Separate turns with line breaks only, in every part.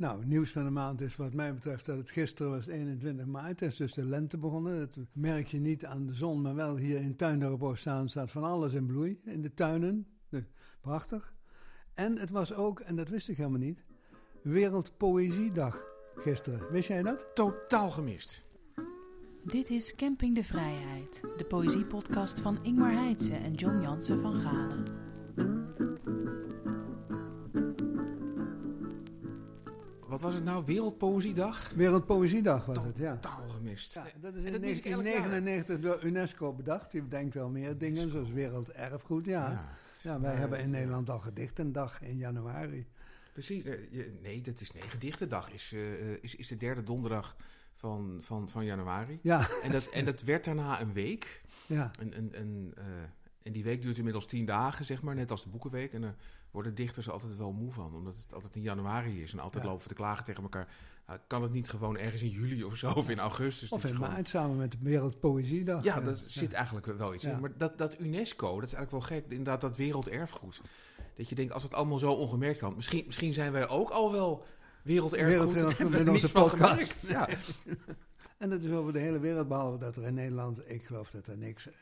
Nou, nieuws van de maand is wat mij betreft dat het gisteren was 21 maart. is dus de lente begonnen. Dat merk je niet aan de zon, maar wel hier in Tuindorp staan staat van alles in bloei. In de tuinen. Dus prachtig. En het was ook, en dat wist ik helemaal niet, Wereldpoëziedag gisteren. Wist jij dat?
Totaal gemist.
Dit is Camping de Vrijheid, de poëziepodcast van Ingmar Heitse en John Jansen van Galen.
Wat was het nou? Wereldpoëziedag?
Wereldpoëziedag was het, ja.
Totaal gemist.
Ja, dat is
En
in
dat mis ik elk jaar.
1999 door UNESCO bedacht. Die bedenkt wel meer dingen, zoals werelderfgoed. Ja, ja.
Ja,
wij
Maar,
hebben in
eh,
Nederland al gedichtendag in januari.
precies. Eh, je- Nee, dat is nee, gedichtendag is, eh, is, is de derde donderdag van, van, van januari.
Ja,
En dat, en dat werd daarna een week.
ja.
En, en, en, eh, en die week duurt inmiddels tien dagen, zeg maar, net als de boekenweek. En daar worden dichters altijd wel moe van, omdat het altijd in januari is. En altijd
Ja.
lopen we te klagen tegen elkaar. Nou, kan het niet gewoon ergens in juli of zo, of in augustus?
Of in
gewoon-
maart samen met de Wereldpoëziedag.
Ja, dat zit eigenlijk wel iets
Ja.
in. Maar dat, dat UNESCO, dat is eigenlijk wel gek. Inderdaad, dat werelderfgoed. Dat je denkt, als het allemaal zo ongemerkt kan. Misschien, misschien zijn wij ook al wel werelderfgoed.
Werelderfgoed in onze podcast.
Ja.
En dat is over de hele wereld, behalve dat er in Nederland, ik geloof dat er niks eh,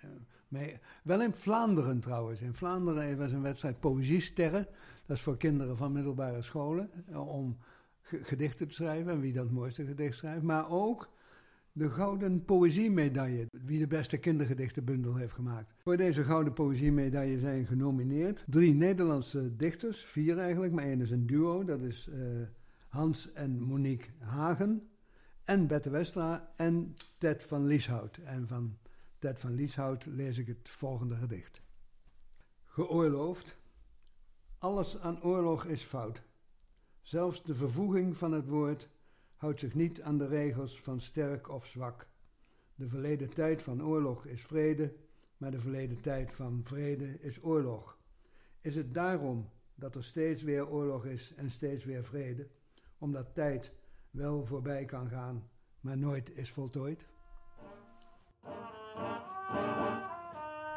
mee... Wel in Vlaanderen trouwens. In Vlaanderen was een wedstrijd Poëziesterren. Dat is voor kinderen van middelbare scholen. eh, Om ge- gedichten te schrijven en wie dat mooiste gedicht schrijft. Maar ook de Gouden Poëziemedaille. Wie de beste kindergedichtenbundel heeft gemaakt. Voor deze Gouden Poëziemedaille zijn genomineerd drie Nederlandse dichters. Vier eigenlijk, maar één is een duo. Dat is eh, Hans en Monique Hagen en Bette Westra en Ted van Lieshout. En van Ted van Lieshout lees ik het volgende gedicht. Geoorloofd. Alles aan oorlog is fout. Zelfs de vervoeging van het woord houdt zich niet aan de regels van sterk of zwak. De verleden tijd van oorlog is vrede, maar de verleden tijd van vrede is oorlog. Is het daarom dat er steeds weer oorlog is en steeds weer vrede? Omdat tijd wel voorbij kan gaan, maar nooit is voltooid?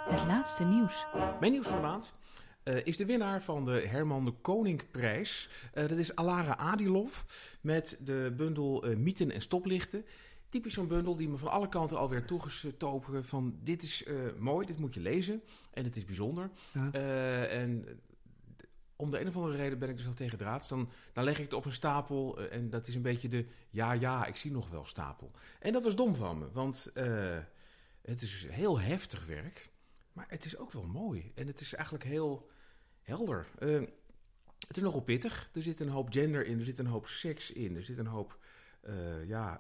Het laatste nieuws.
Mijn nieuws van de maand eh, is de winnaar van de Herman de Koningprijs. Eh, dat is Alara Adilov met de bundel eh, Mythen en Stoplichten. Typisch zo'n bundel die me van alle kanten alweer toegestopen van dit is eh, mooi, dit moet je lezen en het is bijzonder.
Ja.
Eh, en om de een of andere reden ben ik dus al tegen draads. Dan, dan leg ik het op een stapel eh, en dat is een beetje de ja, ja, ik zie nog wel stapel. En dat was dom van me, want eh, het is heel heftig werk. Maar het is ook wel mooi. En het is eigenlijk heel helder. Eh, het is nogal pittig. Er zit een hoop gender in. Er zit een hoop seks in. Er zit een hoop ja,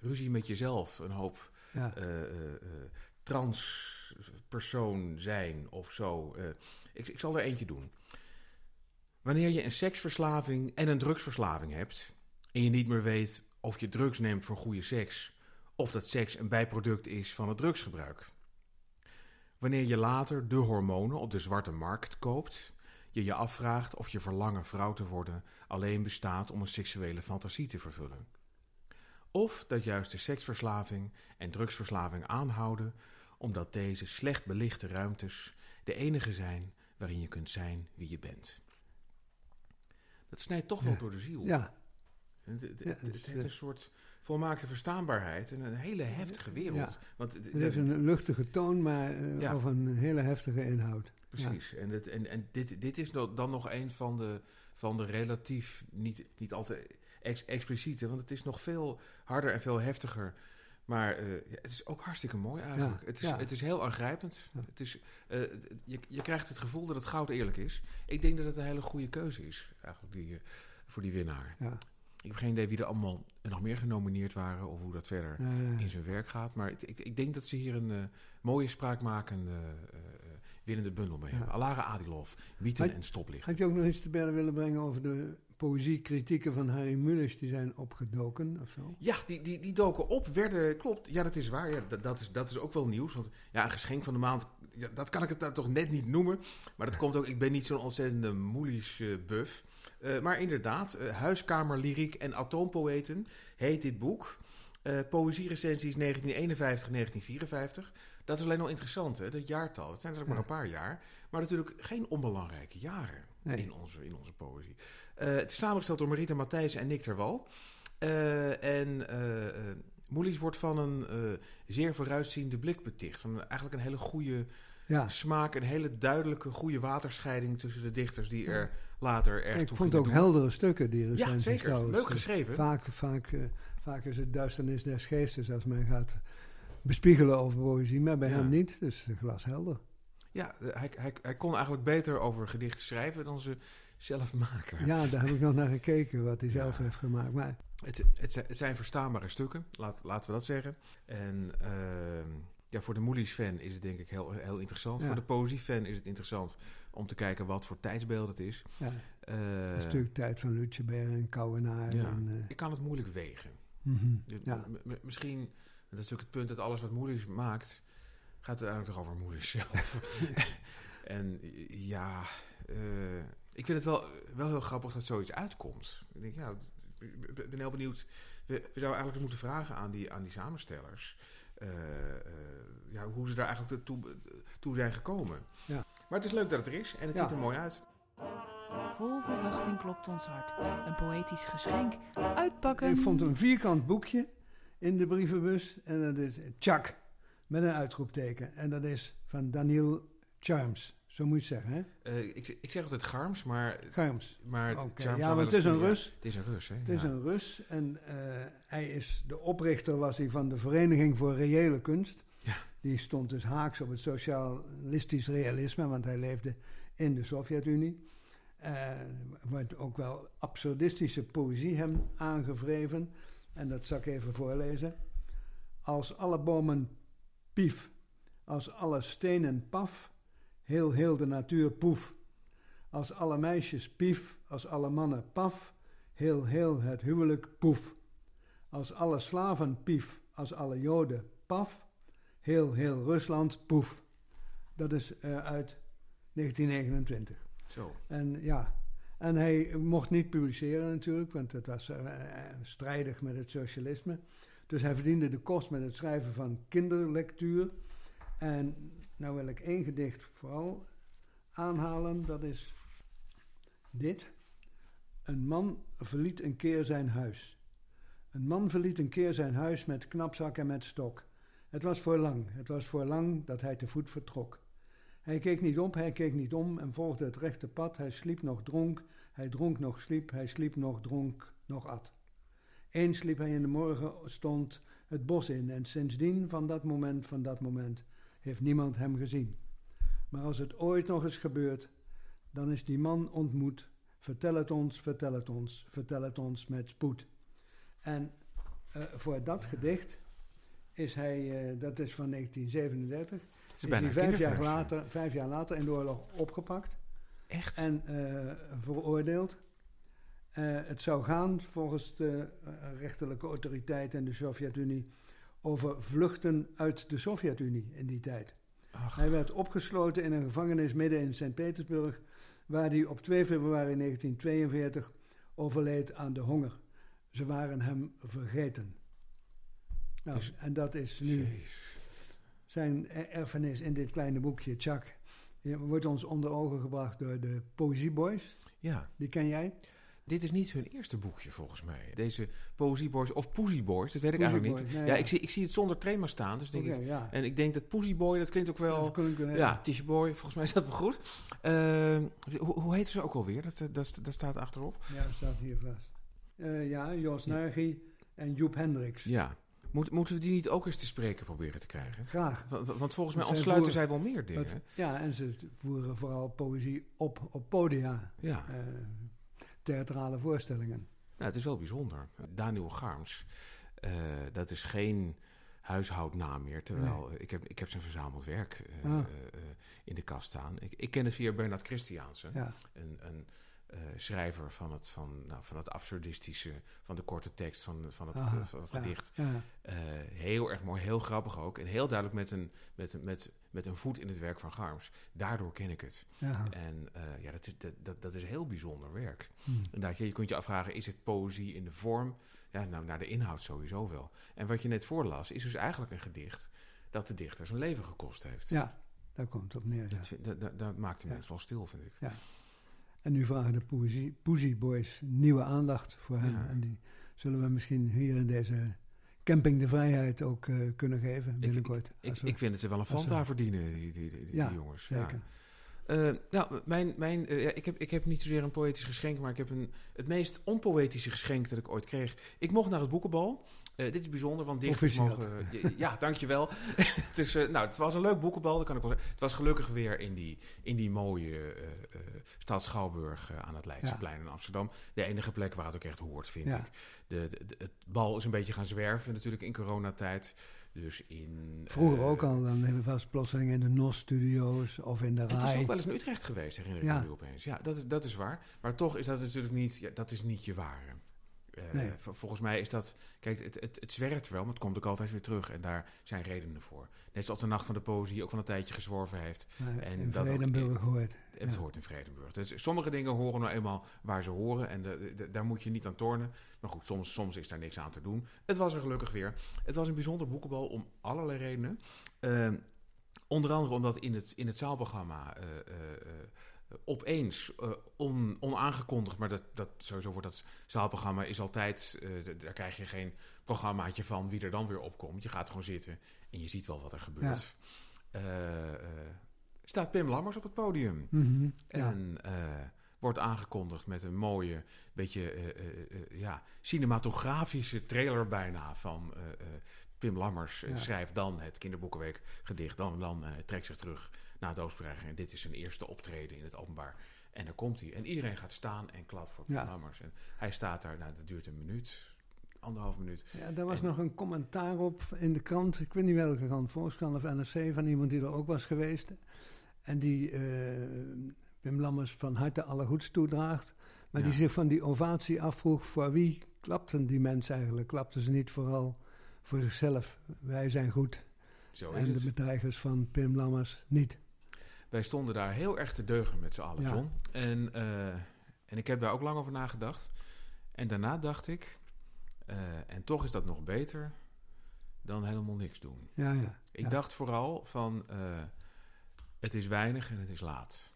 ruzie met jezelf. Een hoop
Ja.
transpersoon zijn of zo. Ik, ik zal er eentje doen. Wanneer je een seksverslaving en een drugsverslaving hebt... en je niet meer weet of je drugs neemt voor goede seks... of dat seks een bijproduct is van het drugsgebruik... Wanneer je later de hormonen op de zwarte markt koopt, je je afvraagt of je verlangen vrouw te worden alleen bestaat om een seksuele fantasie te vervullen. Of dat juist de seksverslaving en drugsverslaving aanhouden omdat deze slecht belichte ruimtes de enige zijn waarin je kunt zijn wie je bent. Dat snijdt toch wel door de ziel.
ja,
Het, het-
Ja,
het-
het
het
is,
heeft
eh,
een soort volmaakte verstaanbaarheid en een hele heftige wereld. Want het-
heeft een luchtige toon, maar eh,
Ja.
of een hele heftige inhoud.
Precies. En, het, en, en dit, dit is dan dan nog een van de, van de relatief, niet, niet altijd ex, expliciete, want het is nog veel harder en veel heftiger. Maar eh, het is ook hartstikke mooi eigenlijk.
Ja,
het, is,
ja.
het is heel aangrijpend.
Ja.
Het is, eh, je, je krijgt het gevoel dat het goud eerlijk is. Ik denk dat het een hele goede keuze is, eigenlijk, die, eh, voor die winnaar.
Ja.
Ik heb geen idee wie er allemaal nog meer genomineerd waren of hoe dat verder in zijn werk gaat. Maar ik, ik, ik denk dat ze hier een mooie spraakmakende winnende bundel mee hebben. Alara Adilov,
Had-
en Stoplicht.
had je ook nog iets te berden willen brengen over de poëziekritieken van Harry Mulisch die zijn opgedoken of zo?
Ja, die, die, die doken op, werden, klopt, ja dat is waar. Ja, dat, dat, is, dat is ook wel nieuws. Want ja, een geschenk van de maand, ja, dat kan ik het nou toch net niet noemen. Maar dat komt ook, ik ben niet zo'n ontzettende Moelisch eh, buff. Eh, maar inderdaad, eh, Huiskamer, Lyriek en Atoompoëten heet dit boek. Uh, Poëzierecensies 1951-1954. Dat is alleen al interessant, hè, dat jaartal. Het zijn er maar een paar jaar. Maar natuurlijk geen onbelangrijke jaren in, onze, in onze poëzie. Uh, het is samengesteld door Marita Matthijs en Nick Terwal. Uh, en Moelies wordt van een zeer vooruitziende blik beticht. Van eigenlijk een hele goede ja. smaak, een hele duidelijke, goede waterscheiding tussen de dichters die er later erg
Ik vond ook heldere stukken die er
ja,
zijn.
Ja, zeker. Leuk geschreven.
Vaak, vaak, uh, vaak is het duisternis des geestes als men gaat bespiegelen over poëzie, maar bij hem niet. Dus glashelder.
Ja, hij, hij, hij kon eigenlijk beter over gedichten schrijven dan ze zelf maken.
Ja, daar heb ik nog naar gekeken wat hij zelf heeft gemaakt. Maar...
Het, het, zijn verstaanbare stukken, laat, laten we dat zeggen. En uh, ja, voor de Moelies-fan is het denk ik heel, heel interessant. Voor de poëzie-fan is het interessant om te kijken wat voor tijdsbeeld het is. Ja.
Uh, een stuk tijd van Lutjeberg en Kouwenaar.
Ja.
En, uh,
ik kan het moeilijk wegen.
Mm -hmm. ja.
Misschien, dat is natuurlijk het punt dat alles wat Moelies maakt, gaat het eigenlijk toch over Moelies zelf. en ja, uh, ik vind het wel, wel heel grappig dat zoiets uitkomt. Ik denk, ja, ik ben heel benieuwd. We, we zouden eigenlijk moeten vragen aan die, aan die samenstellers. Uh, uh, ja, hoe ze daar eigenlijk toe, toe zijn gekomen.
Ja.
Maar het is leuk dat het er is en het
Ja.
ziet er mooi uit.
Vol verwachting klopt ons hart. Een poëtisch geschenk. Uitpakken.
Ik vond een vierkant boekje in de brievenbus. En dat is Chuck, met een uitroepteken. En dat is van Daniel Charms. Zo moet je het zeggen, hè?
Uh, ik, ik zeg altijd Garms, maar...
Garms.
maar Charms
ja, maar het is een Rus.
ja. Het is een Rus, hè?
Het is een Rus en eh, hij is de oprichter was hij van de Vereniging voor Reële Kunst.
Ja.
Die stond dus haaks op het socialistisch realisme, want hij leefde in de Sovjet-Unie. Eh wordt ook wel absurdistische poëzie hem aangevreven. En dat zal ik even voorlezen. Als alle bomen pief, als alle stenen paf, heel heel de natuur poef. Als alle meisjes pief, als alle mannen paf, heel heel het huwelijk poef. Als alle slaven pief, als alle joden paf, heel heel Rusland poef. Dat is uh, uit 1929.
Zo.
En ja, en hij mocht niet publiceren natuurlijk, want het was uh, strijdig met het socialisme. Dus hij verdiende de kost met het schrijven van kinderlectuur. En nou wil ik één gedicht vooral aanhalen, dat is dit. Een man verliet een keer zijn huis. Een man verliet een keer zijn huis met knapzak en met stok. Het was voor lang, het was voor lang dat hij te voet vertrok. Hij keek niet op, hij keek niet om en volgde het rechte pad. Hij sliep nog dronk, hij dronk nog sliep, hij sliep nog dronk, nog at. Eens liep hij in de morgen, stond het bos in en sindsdien, van dat moment, van dat moment, heeft niemand hem gezien. Maar als het ooit nog eens gebeurt, dan is die man ontmoet. Vertel het ons, vertel het ons, vertel het ons met spoed. En uh, voor dat gedicht is hij, uh, dat is van 1937,
is,
is hij vijf jaar, later, vijf jaar later in de oorlog opgepakt.
Echt?
En uh, veroordeeld. Het zou gaan, volgens de rechterlijke autoriteit en de Sovjet-Unie, over vluchten uit de Sovjet-Unie in die tijd.
Ach.
Hij werd opgesloten in een gevangenis midden in Sint-Petersburg, waar hij op 2 februari 1942 overleed aan de honger. Ze waren hem vergeten. Nou,
Dus-
en dat is nu zijn erfenis in dit kleine boekje, Chuck. Die wordt ons onder ogen gebracht door de Poëzieboys.
Ja,
Die ken jij?
Dit is niet hun eerste boekje volgens mij. Deze Poëzieboys of Poezieboys, dat weet ik
Poesie
eigenlijk niet.
Boys, nee,
ja,
ja.
Ik, zie, ik zie het zonder trema staan, dus denk ik...
ja.
En ik denk dat Poezieboy, dat klinkt ook wel...
Eh,
Ja, Tisha Boy, volgens mij is dat wel goed. Uh, hoe, hoe heet ze ook alweer? Dat, dat, dat staat achterop.
Ja, dat staat hier vast. Uh, ja, Jos. Nagy en Joep Hendricks.
Ja. Moet, moeten we die niet ook eens te spreken proberen te krijgen?
Graag.
Want, want volgens mij
Zij
ontsluiten
voeren-
zij wel meer dingen.
Wat- ja, en ze voeren vooral poëzie op, op podia.
Ja,
eh, theatrale voorstellingen.
nou, het is wel bijzonder. Daniel Garms, eh, dat is geen huishoudnaam meer. Terwijl ik, heb, ik heb zijn verzameld werk eh,
Ah.
eh, in de kast staan. Ik, ik ken het via Bernard Christiaansen.
Ja.
Een, een eh, schrijver van het, van, nou, van het absurdistische, van de korte tekst, van, van het,
Aha,
eh, van het
ja,
gedicht.
Ja,
Eh, heel erg mooi, heel grappig ook. En heel duidelijk met een, met, met, met een voet in het werk van Garms. Daardoor ken ik het.
ja.
En ja, dat is, dat, dat, dat is heel bijzonder werk.
Hm.
Inderdaad, je, je kunt je afvragen, is het poëzie in de vorm? Ja, nou, naar de inhoud sowieso wel. En wat je net voorlas, is dus eigenlijk een gedicht dat de dichter zijn leven gekost heeft.
ja, daar komt het op neer. Ja.
Dat, dat, dat, dat maakt de
Ja.
mens wel stil, vind ik.
En nu vragen de Poesie, Poesie Boys nieuwe aandacht voor hem.
Ja.
En die zullen we misschien hier in deze Camping de Vrijheid ook eh, kunnen geven binnenkort.
Ik,
we-
ik vind dat ze wel een Fanta verdienen, die, die, die, die
Ja,
jongens.
Zeker.
Eh, nou, mijn, mijn, eh, ja, ik, heb, ik heb niet zozeer een poëtisch geschenk, maar ik heb een, het meest onpoëtische geschenk dat ik ooit kreeg. Ik mocht naar het boekenbal. Eh, dit is bijzonder, want dichters mogen... ja, dankjewel. het, is, eh, nou, het was een leuk boekenbal, dat kan ik wel zeggen. Het was gelukkig weer in die, in die mooie eh, stad Schouwburg aan het Leidseplein in Amsterdam. De enige plek waar het ook echt hoort, vind
Ja.
ik. De, het bal is een beetje gaan zwerven natuurlijk in coronatijd. Dus in...
Vroeger ook al, dan hebben we vast plotseling in de NOS-studio's of in de
het is
RAI.
ook wel eens in Utrecht geweest, herinner ik
Ja.
me nu opeens. Ja, dat is, dat is waar. Maar toch is dat natuurlijk niet, ja, dat is niet je ware. Eh,
Nee.
Volgens mij is dat... Kijk, het, het, het zwerft wel, maar het komt ook altijd weer terug. En daar zijn redenen voor. Net zoals de Nacht van de Poëzie ook wel een tijdje gezworven heeft.
Maar
en
in
dat
Vredenburg hoort.
En het
Ja.
hoort in Vredenburg. Dus sommige dingen horen nou eenmaal waar ze horen. En de- de- daar moet je niet aan tornen. Maar goed, soms, soms is daar niks aan te doen. Het was er gelukkig weer. Het was een bijzonder boekenbal om allerlei redenen. Ehm, onder andere omdat in het, in het zaalprogramma eh, eh, opeens, eh, on, onaangekondigd, maar dat, dat, sowieso wordt dat zaalprogramma is altijd, eh, daar krijg je geen programmaatje van wie er dan weer opkomt. Je gaat gewoon zitten en je ziet wel wat er gebeurt. Eh, staat Pim Lammers op het podium.
Mhm, ja.
En wordt aangekondigd met een mooie, beetje ja, cinematografische trailer bijna van Pim Lammers.
Ja.
schrijft dan het kinderboekenweek gedicht, dan, dan trekt zich terug Oostberg. En dit is zijn eerste optreden in het openbaar. En daar komt hij. En iedereen gaat staan en klapt voor Pim
Ja.
Lammers. En hij staat daar, nou, dat duurt een minuut, anderhalf minuut.
Ja, daar was
En-
nog een commentaar op in de krant. Ik weet niet welke krant, Volkskrant of NRC, van iemand die er ook was geweest. En die eh Wim Lammers van harte alle goeds toedraagt. Maar die zich van die ovatie afvroeg, voor wie klapten die mensen eigenlijk? Klapten ze niet vooral voor zichzelf? Wij zijn goed.
Zo is
en de bedreigers van Pim Lammers niet.
Wij stonden daar heel erg te deugen met z'n allen,
Ja.
John. En, eh, en ik heb daar ook lang over nagedacht. En daarna dacht ik, eh, en toch is dat nog beter dan helemaal niks doen.
Ja, ja.
Ik
ja.
dacht vooral van, eh, het is weinig en het is laat.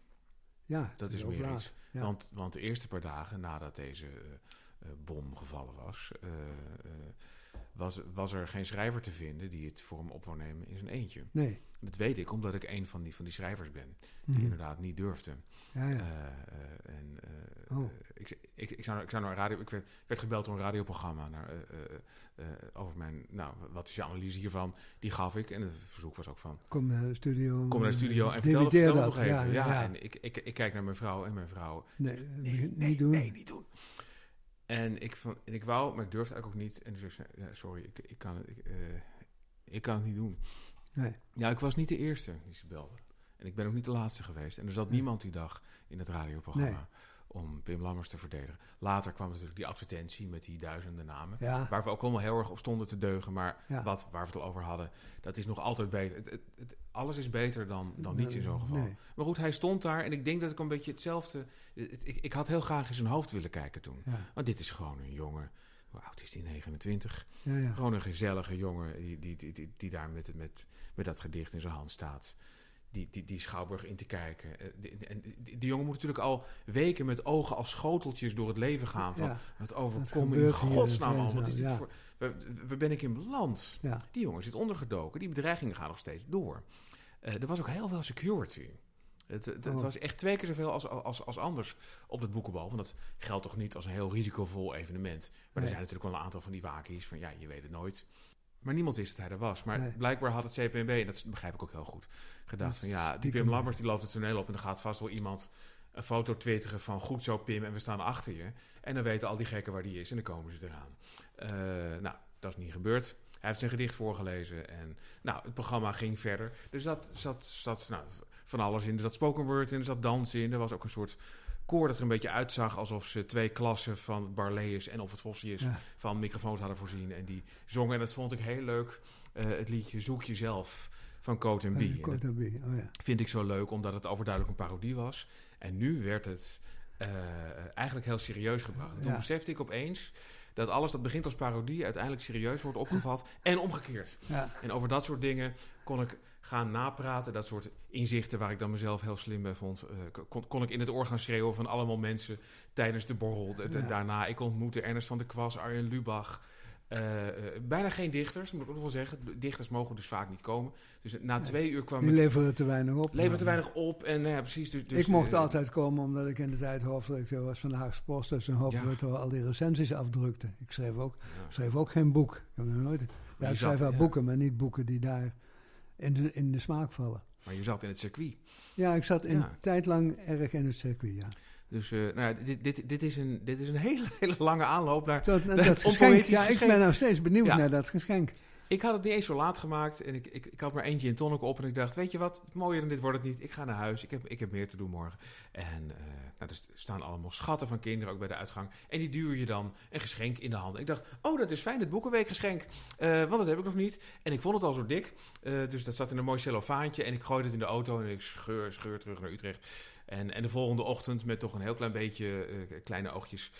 ja,
Dat is meer
laat.
iets. Want, want de eerste paar dagen nadat deze bom gevallen was, was, was er geen schrijver te vinden die het voor hem op wou nemen in zijn eentje.
Nee.
Dat weet ik omdat ik een van die, van die schrijvers ben, die
Mhm.
inderdaad niet durfde.
Ja, ja.
Eh, eh, en, eh,
Oh.
ik, ik, ik, zou, ik zou naar radio. Ik werd, werd gebeld door een radioprogramma naar, over mijn. Nou, wat is je analyse hiervan? Die gaf ik. En het verzoek was ook van.
Kom naar de studio.
Kom naar de studio en vertel, het- vertel het nog
dat.
even. Ja,
Ja.
En ik, ik, ik kijk naar mijn vrouw en mijn vrouw.
Nee,
Nee,
niet
nee,
doen.
nee, niet doen. En ik, van, en ik wou, maar ik durfde eigenlijk ook niet. En dus ja, sorry, ik, ik, kan het, ik, eh, ik kan het niet doen.
Nee.
Ja, ik was niet de eerste die ze belde. En ik ben ook niet de laatste geweest. En er zat
Nee.
niemand die dag in het radioprogramma
Nee.
Om Pim Lammers te verdedigen. Later kwam natuurlijk die advertentie met die duizenden namen.
Ja,
Waar we ook allemaal heel erg op stonden te deugen. Maar
ja.
wat, waar we het al over hadden, dat is nog altijd beter. Het, het, het- alles is beter dan, dan niets in zo'n geval.
Nee.
Maar goed, hij stond daar en ik denk dat ik een beetje hetzelfde... het- ik, ik had heel graag in zijn hoofd willen kijken toen.
Ja,
Want dit is gewoon een jongen... Hoe oud is die? 29.
ja, ja.
Gewoon een gezellige jongen die, die, die, die, die daar met, met, met dat gedicht in zijn hand staat. Die, die, die Schouwburg in te kijken. Eh, die- En die, die jongen moet natuurlijk al weken met ogen als schoteltjes door het leven gaan. Van,
Ja,
Wat overkomt me in godsnaam al? Wat is dit
ja.
voor... Waar, waar ben ik in beland?
ja.
Die jongen zit ondergedoken. Die bedreigingen gaan nog steeds door. Eh, er was ook heel veel security. Het, het, het
Oh.
was echt twee keer zoveel als, als, als anders op het boekenbal. Want dat geldt toch niet als een heel risicovol evenement. Maar er zijn natuurlijk wel een aantal van die wakies. Van ja, je weet het nooit. Maar niemand wist dat hij er was. Maar
Nee.
blijkbaar had het CPNB, en dat begrijp ik ook heel goed, gedacht
Dat
van ja, die. Pim Lammers die loopt het toneel op en er gaat vast wel iemand een foto twitteren van goed zo Pim en we staan achter je. En dan weten al die gekken waar die is en dan komen ze eraan. Eh, nou, dat is niet gebeurd. Hij heeft zijn gedicht voorgelezen en nou, het programma ging verder. Er zat, zat, zat nou, van alles in. Er zat spoken word in, er zat dans in. Er was ook een soort koor dat er een beetje uitzag alsof ze twee klassen van het Barlees en of het Vossius
Ja.
van microfoons hadden voorzien. En die zongen, en dat vond ik heel leuk, eh, het liedje Zoek Jezelf van Coat B. En
Bie, oh ja.
vind ik zo leuk, omdat het overduidelijk een parodie was. En nu werd het eh, eigenlijk heel serieus gebracht. En toen
Ja.
besefte ik opeens dat alles dat begint als parodie uiteindelijk serieus wordt opgevat en omgekeerd.
Ja,
En over dat soort dingen kon ik gaan napraten. Dat soort inzichten waar ik dan mezelf heel slim bij vond. eh, kon, kon ik in het oor gaan schreeuwen van allemaal mensen tijdens de borrel.
Ja.
Daarna, ik ontmoette Ernest van der Kwas, Arjen Lubach. eh, eh, bijna geen dichters, moet ik ook nog wel zeggen. Dichters mogen dus vaak niet komen. Dus na
Nee.
twee uur kwam
die leveren te weinig op.
Levert te weinig op en nou ja, precies. Dus, dus,
ik mocht altijd komen omdat ik in de tijd hoofdredacteur was van de Haagse Post. Dus dan hoopten
Ja.
al die recensies afdrukte. Ik schreef ook,
ja.
schreef ook geen boek. Ik heb nog nooit. Ja, ik schrijf
zat-
wel boeken, maar niet boeken die daar in de, in de smaak vallen.
Maar je zat in het circuit.
Ja, ik zat in
Ja.
tijd lang erg in het circuit, ja.
Dus eh, nou ja, dit, dit, dit, is een, dit is een hele, hele lange aanloop naar...
Zo, dat, geschenk, ja, ik ben nog steeds benieuwd
Ja.
naar dat geschenk.
Ik had het niet eens zo laat gemaakt en ik, ik, ik had maar eentje in tonic op en ik dacht, weet je wat, mooier dan dit wordt het niet. Ik ga naar huis, ik heb, ik heb meer te doen morgen. En eh, nou, er staan allemaal schatten van kinderen ook bij de uitgang. En die duur je dan een geschenk in de hand. Ik dacht, oh dat is fijn, het Boekenweekgeschenk. Eh want dat heb ik nog niet. En ik vond het al zo dik. Eh, dus dat zat in een mooi cellofaantje en ik gooide het in de auto en ik scheur, scheur terug naar Utrecht. En, en de volgende ochtend met toch een heel klein beetje kleine oogjes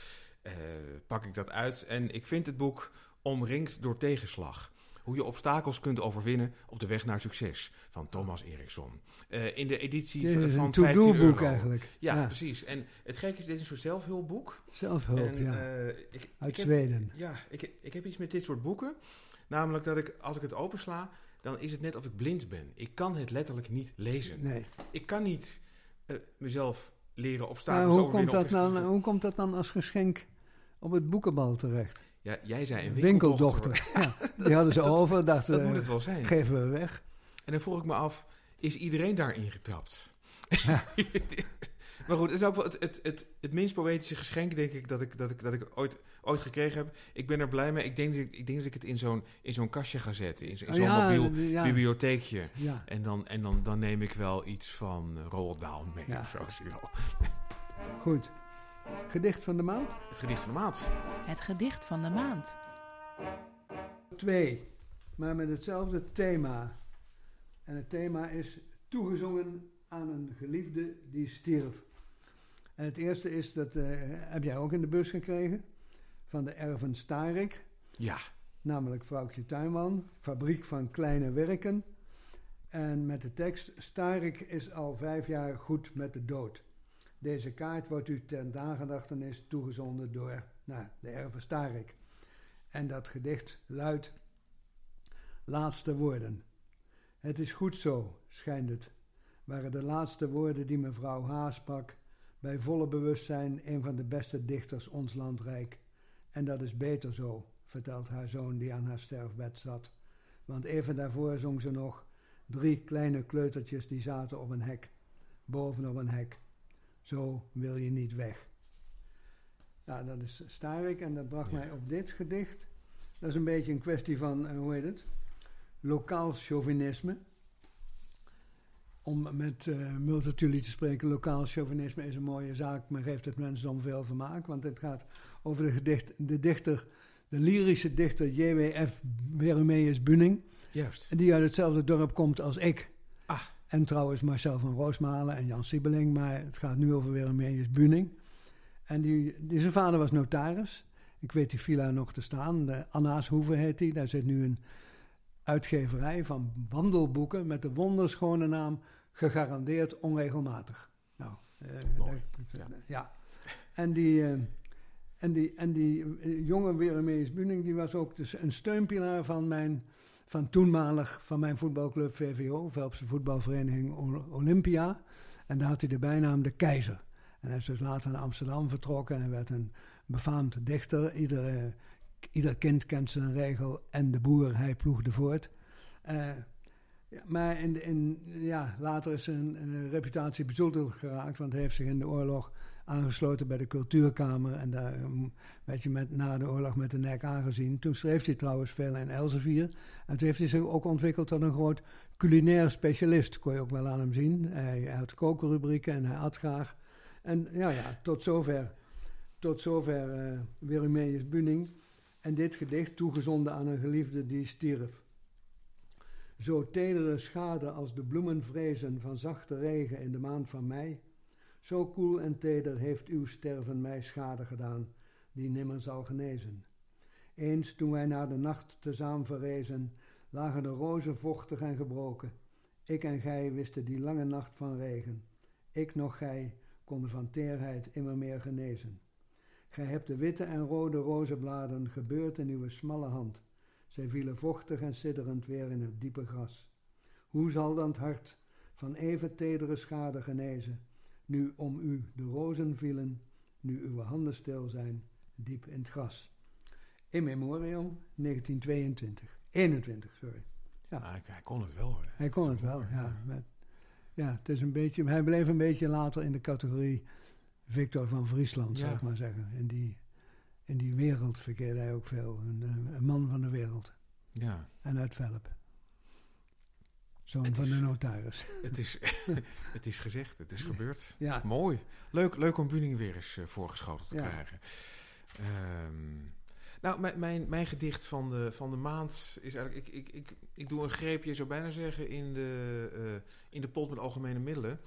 pak ik dat uit. En ik vind het boek omringd door tegenslag. Hoe je obstakels kunt overwinnen op de weg naar succes. Van Thomas Eriksson. Eh, in de editie
Dit
van van 15
to-do-boek
euro.
eigenlijk.
Ja,
Ja.
precies. En het gekke is, dit is een soort zelfhulpboek.
Zelfhulp,
en,
ja.
eh, ik, ik
Uit
heb-
Zweden.
ja, ik, ik heb iets met dit soort boeken. Namelijk dat ik, als ik het opensla, dan is het net of ik blind ben. Ik kan het letterlijk niet lezen.
Nee.
Ik kan niet eh, mezelf leren
Maar
obstakels
hoe, komt dat dan, hoe komt dat dan als geschenk op het boekenbal terecht?
Ja, jij zei een
Winkeldochter.
winkeldochter.
Ja, die hadden ze over, dachten
Dat
we,
moet het wel zijn.
geven we weg.
En dan vroeg ik me af, is iedereen daarin getrapt? maar goed, het is ook wel het, het, het, het minst poëtische geschenk, denk ik, dat ik, dat ik, dat ik ooit, ooit gekregen heb. Ik ben er blij mee. Ik denk dat ik, ik, denk dat ik het in zo'n, in zo'n kastje ga zetten. In,
Oh,
zo'n
ja,
mobiel
ja,
bibliotheekje.
ja.
En, dan, en dan, dan neem ik wel iets van Roald Dahl mee.
Ja.
Of zo.
Goed. Gedicht van de maand?
Het gedicht van de maand.
Het gedicht van de maand.
Twee, maar met hetzelfde thema. En het thema is toegezongen aan een geliefde die stierf. En het eerste is, dat eh, heb jij ook in de bus gekregen, van de erven Starik.
Ja,
namelijk Vrouwtje Tuinman, Fabriek van Kleine Werken. En met de tekst: Starik is al vijf jaar goed met de dood. Deze kaart wordt u ter nagedachtenis toegezonden door nou, de erven Starik. En dat gedicht luidt: Laatste woorden. Het is goed zo, schijnt het, waren de laatste woorden die mevrouw H. sprak, bij volle bewustzijn een van de beste dichters ons landrijk. En dat is beter zo, vertelt haar zoon die aan haar sterfbed zat. Want even daarvoor zong ze nog drie kleine kleutertjes die zaten op een hek, bovenop een hek. Zo wil je niet weg. Ja, dat is Starik en dat bracht
Ja.
mij op dit gedicht. Dat is een beetje een kwestie van, eh, hoe heet het? Lokaal chauvinisme. Om met eh multatuli te spreken, lokaal chauvinisme is een mooie zaak, maar geeft het mensen dan veel vermaak. Want het gaat over de, gedicht, de dichter, de lyrische dichter J.W.F. Weremeus Bunning.
juist.
Die uit hetzelfde dorp komt als ik.
Ah.
En trouwens Marcel van Roosmalen en Jan Siebeling. Maar het gaat nu over Weremeus Bunning. En die, die, zijn vader was notaris. Ik weet die villa nog te staan. De Anna's Hoeve heet die. Daar zit nu een uitgeverij van wandelboeken met de wonderschone naam gegarandeerd onregelmatig. Nou,
Mooi,
daar-
ja.
ja. En die, eh, en die, en die eh, jonge Weremees Buning, die was ook dus een steunpilaar van mijn, van toenmalig, van mijn voetbalclub VVO, Velpse voetbalvereniging Olympia. En daar had hij de bijnaam de keizer. En hij is dus later naar Amsterdam vertrokken en werd een befaamd dichter. Ieder, eh, ieder kind kent zijn regel en de boer, hij ploegde voort. Eh, maar in, in, ja, later is zijn eh, reputatie bezoedeld geraakt, want hij heeft zich in de oorlog aangesloten bij de cultuurkamer. En daar um, werd je met, na de oorlog met de nek aangezien. Toen schreef hij trouwens veel in Elsevier. En toen heeft hij zich ook ontwikkeld tot een groot culinair specialist. Kon je ook wel aan hem zien. Hij, had kokenrubrieken en hij at graag. En ja, ja, tot zover, tot zover uh, Wilhelminius Buning. En dit gedicht toegezonden aan een geliefde die stierf. Zo tedere schade als de bloemenvrezen van zachte regen in de maand van mei. Zo koel en teder heeft uw sterven mij schade gedaan, die nimmer zal genezen. Eens toen wij naar de nacht tezaam verrezen, lagen de rozen vochtig en gebroken. Ik en gij wisten die lange nacht van regen. Ik nog gij konden van teerheid immer meer genezen. Gij hebt de witte en rode rozenbladen gebeurd in uw smalle hand. Zij vielen vochtig en sidderend weer in het diepe gras. Hoe zal dan het hart van even tedere schade genezen, nu om u de rozen vielen, nu uw handen stil zijn, diep in het gras? In memoriam 1922. 21, sorry.
Ja. Ah, hij kon het wel hoor.
Hij kon het wel, ja. Met, ja, het is een beetje, hij bleef een beetje later in de categorie Victor van Friesland, zou ik maar zeggen. In die, in die wereld verkeerde hij ook veel. Een, eh, een man van de wereld.
Ja.
En uit Velp. Zoon van de notaris.
Het is, het is gezegd, het is gebeurd.
Ja.
Mooi. Leuk, leuk om Buning weer eens uh, voorgeschoten te krijgen. Um, nou, mijn, mijn, mijn, gedicht van de, van de maand is eigenlijk... Ik, ik, ik, ik doe een greepje, zou bijna zeggen, in de, uh, in de pot met algemene middelen.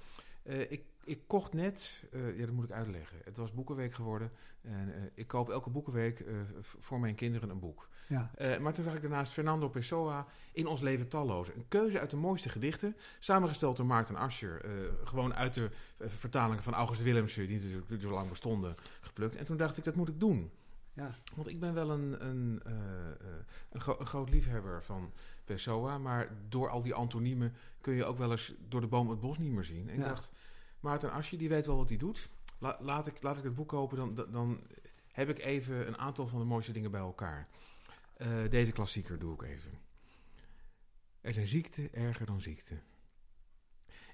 Uh, ik, ik kocht net, uh, ja dat moet ik uitleggen. Het was Boekenweek geworden. En ik koop elke Boekenweek voor mijn kinderen een boek.
Ja.
maar toen zag ik daarnaast Fernando Pessoa in Ons Leven Talloze. Een keuze uit de mooiste gedichten. Samengesteld door Maarten Ascher. gewoon uit de vertalingen van August Willemsen, die natuurlijk zo lang bestonden, geplukt. En toen dacht ik, dat moet ik doen.
Ja.
Want ik ben wel een, een, uh, een, gro een, groot liefhebber van Pessoa. Maar door al die antoniemen kun je ook wel eens door de boom het bos niet meer zien. En ja. ik dacht, Maarten Asje, die weet wel wat hij doet. La laat, ik, laat ik het boek kopen, dan, dan heb ik even een aantal van de mooiste dingen bij elkaar. Uh, deze klassieker doe ik even. Er zijn ziekten erger dan ziekten.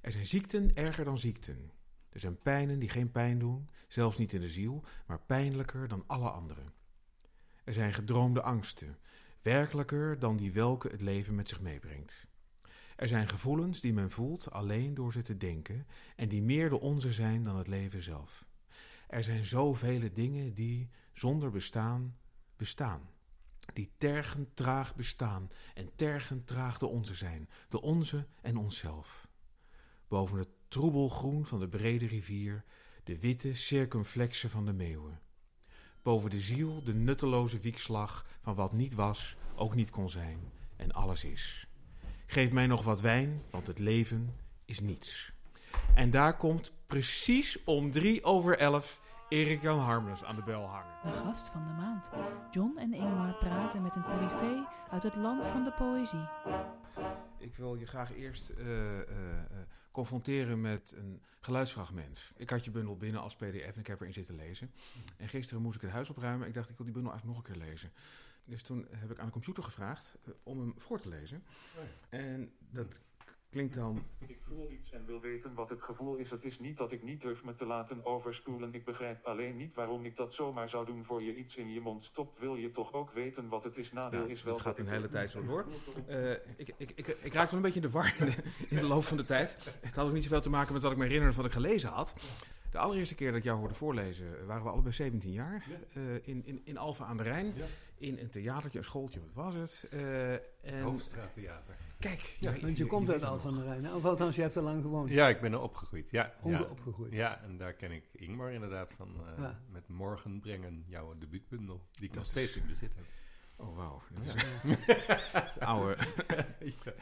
Er zijn ziekten erger dan ziekten. Er zijn pijnen die geen pijn doen, zelfs niet in de ziel, maar pijnlijker dan alle andere. Er zijn gedroomde angsten, werkelijker dan die welke het leven met zich meebrengt. Er zijn gevoelens die men voelt alleen door ze te denken en die meer de onze zijn dan het leven zelf. Er zijn zoveel dingen die, zonder bestaan, bestaan. Die tergend traag bestaan en tergend traag de onze zijn, de onze en onszelf. Boven het troebelgroen van de brede rivier, de witte circumflexen van de meeuwen. Boven de ziel de nutteloze wiekslag van wat niet was, ook niet kon zijn en alles is. Geef mij nog wat wijn, want het leven is niets. En daar komt precies om drie over elf Erik Jan Harmens aan de bel hangen.
De gast van de maand. John en Ingmar praten met een coryfee uit het land van de poëzie.
Ik wil je graag eerst uh, uh, confronteren met een geluidsfragment. Ik had je bundel binnen als pdf en ik heb erin zitten lezen. En gisteren moest ik het huis opruimen. Ik dacht, ik wil die bundel eigenlijk nog een keer lezen. Dus toen heb ik aan de computer gevraagd uh, om hem voor te lezen.
Oh
en dat klinkt dan...
Ik voel iets en wil weten wat het gevoel is. Het is niet dat ik niet durf me te laten overspoelen. Ik begrijp alleen niet waarom ik dat zomaar zou doen voor je iets in je mond stopt. Wil je toch ook weten wat het is? Nadeel
nou,
is wel
dat gaat
dat
een hele tijd zo door. Uh, ik, ik, ik, ik raakte een beetje in de war in de, in de loop van de tijd. Het had ook niet zoveel te maken met wat ik me herinnerde wat ik gelezen had. De allereerste keer dat ik jou hoorde voorlezen, waren we allebei 17 jaar.
Ja.
Uh, in, in, in Alphen aan de Rijn.
Ja.
In een theatertje, een schooltje, wat was het? Uh, en...
Het Hoofdstraattheater.
Kijk,
Ja, want je, komt uit Al van der Rijn. Of althans, je hebt er lang gewoond.
Ja, ik ben er opgegroeid. Ja, ja.
opgegroeid.
ja, en daar ken ik Ingmar inderdaad van. eh,
Ja.
Met Morgen brengen, jouw debuutbundel. Die ik
Dat
nog steeds
is-
in bezit heb.
Oh, wauw. Oude.
Ja.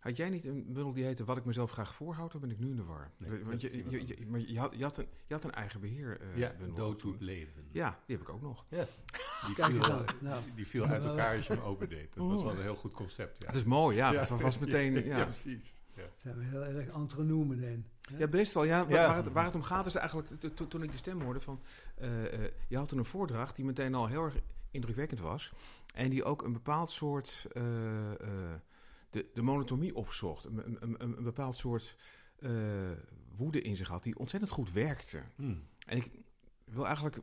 Had jij niet een bundel die heette Wat ik mezelf graag voorhoud? Dan ben ik nu in de war.
Nee,
Want je, maar je, had, je, had een, je had een eigen beheer eh
Ja,
bundel.
Dood doet leven.
Ja, die heb ik ook nog.
Die
Kijk
viel.
Nou,
die viel uit elkaar als je hem opendeed. Dat was wel een heel goed concept. Ja,
Het is mooi, ja.
Ja.
Dat was meteen... Ja,
ja,
ja.
precies. Ja.
zijn we heel erg entrenou meteen.
best wel. Ja, wa-
Ja.
Waar, het, waar het om gaat is eigenlijk... to- to- Toen ik de stem hoorde van... eh, eh, je had toen een voordracht die meteen al heel erg indrukwekkend was. En die ook een bepaald soort... eh, eh, de, de monotomie opzocht. Een, een, een, een bepaald soort eh, woede in zich had die ontzettend goed werkte.
Hm.
En ik wil eigenlijk eh,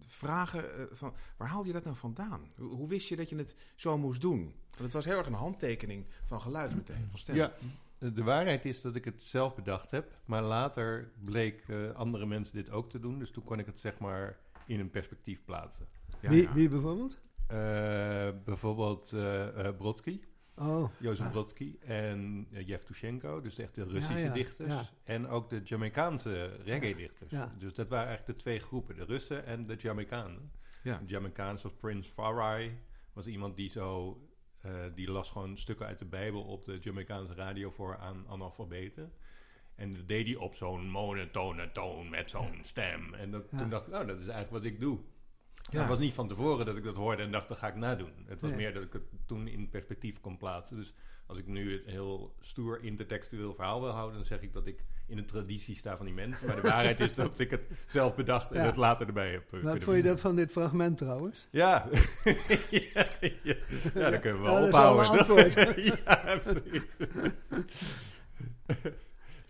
vragen eh, van, waar haalde je dat nou vandaan? Hoe, hoe wist je dat je het zo moest doen? Want het was heel erg een handtekening van geluid meteen, van stem.
Ja, De waarheid is dat ik het zelf bedacht heb, maar later bleek eh, andere mensen dit ook te doen. Dus toen kon ik het zeg maar in een perspectief plaatsen.
Ja,
wie,
ja.
wie bijvoorbeeld?
Eh, bijvoorbeeld Brodsky,
Oh,
Jozef
Ah.
Brodsky en Jeff Tushenko, dus echt de Russische dichters. En ook de Jamaicaanse reggae-dichters. Dus dat waren eigenlijk de twee groepen, de Russen en de Jamaicanen.
Ja.
De Jamaicanen zoals Prince Farai was iemand die zo... eh, die las gewoon stukken uit de Bijbel op de Jamaicaanse radio voor aan analfabeten. En dat deed hij op zo'n monotone toon met zo'n stem. En dat,
Ja.
toen dacht ik, oh, dat is eigenlijk wat ik doe.
Ja.
Het was niet van tevoren dat ik dat hoorde en dacht, dat ga ik nadoen. Het was
Nee.
meer dat ik het toen in perspectief kon plaatsen. Dus als ik nu een heel stoer intertextueel verhaal wil houden, dan zeg ik dat ik in de traditie sta van die mensen. Maar de waarheid is dat ik het zelf bedacht en
Ja.
het later erbij heb. eh,
wat vond je
doen.
dat van dit fragment trouwens?
Ja. ja, ja. ja, dat kunnen we wel
Ja, dat is wel
ophouden. ja, precies.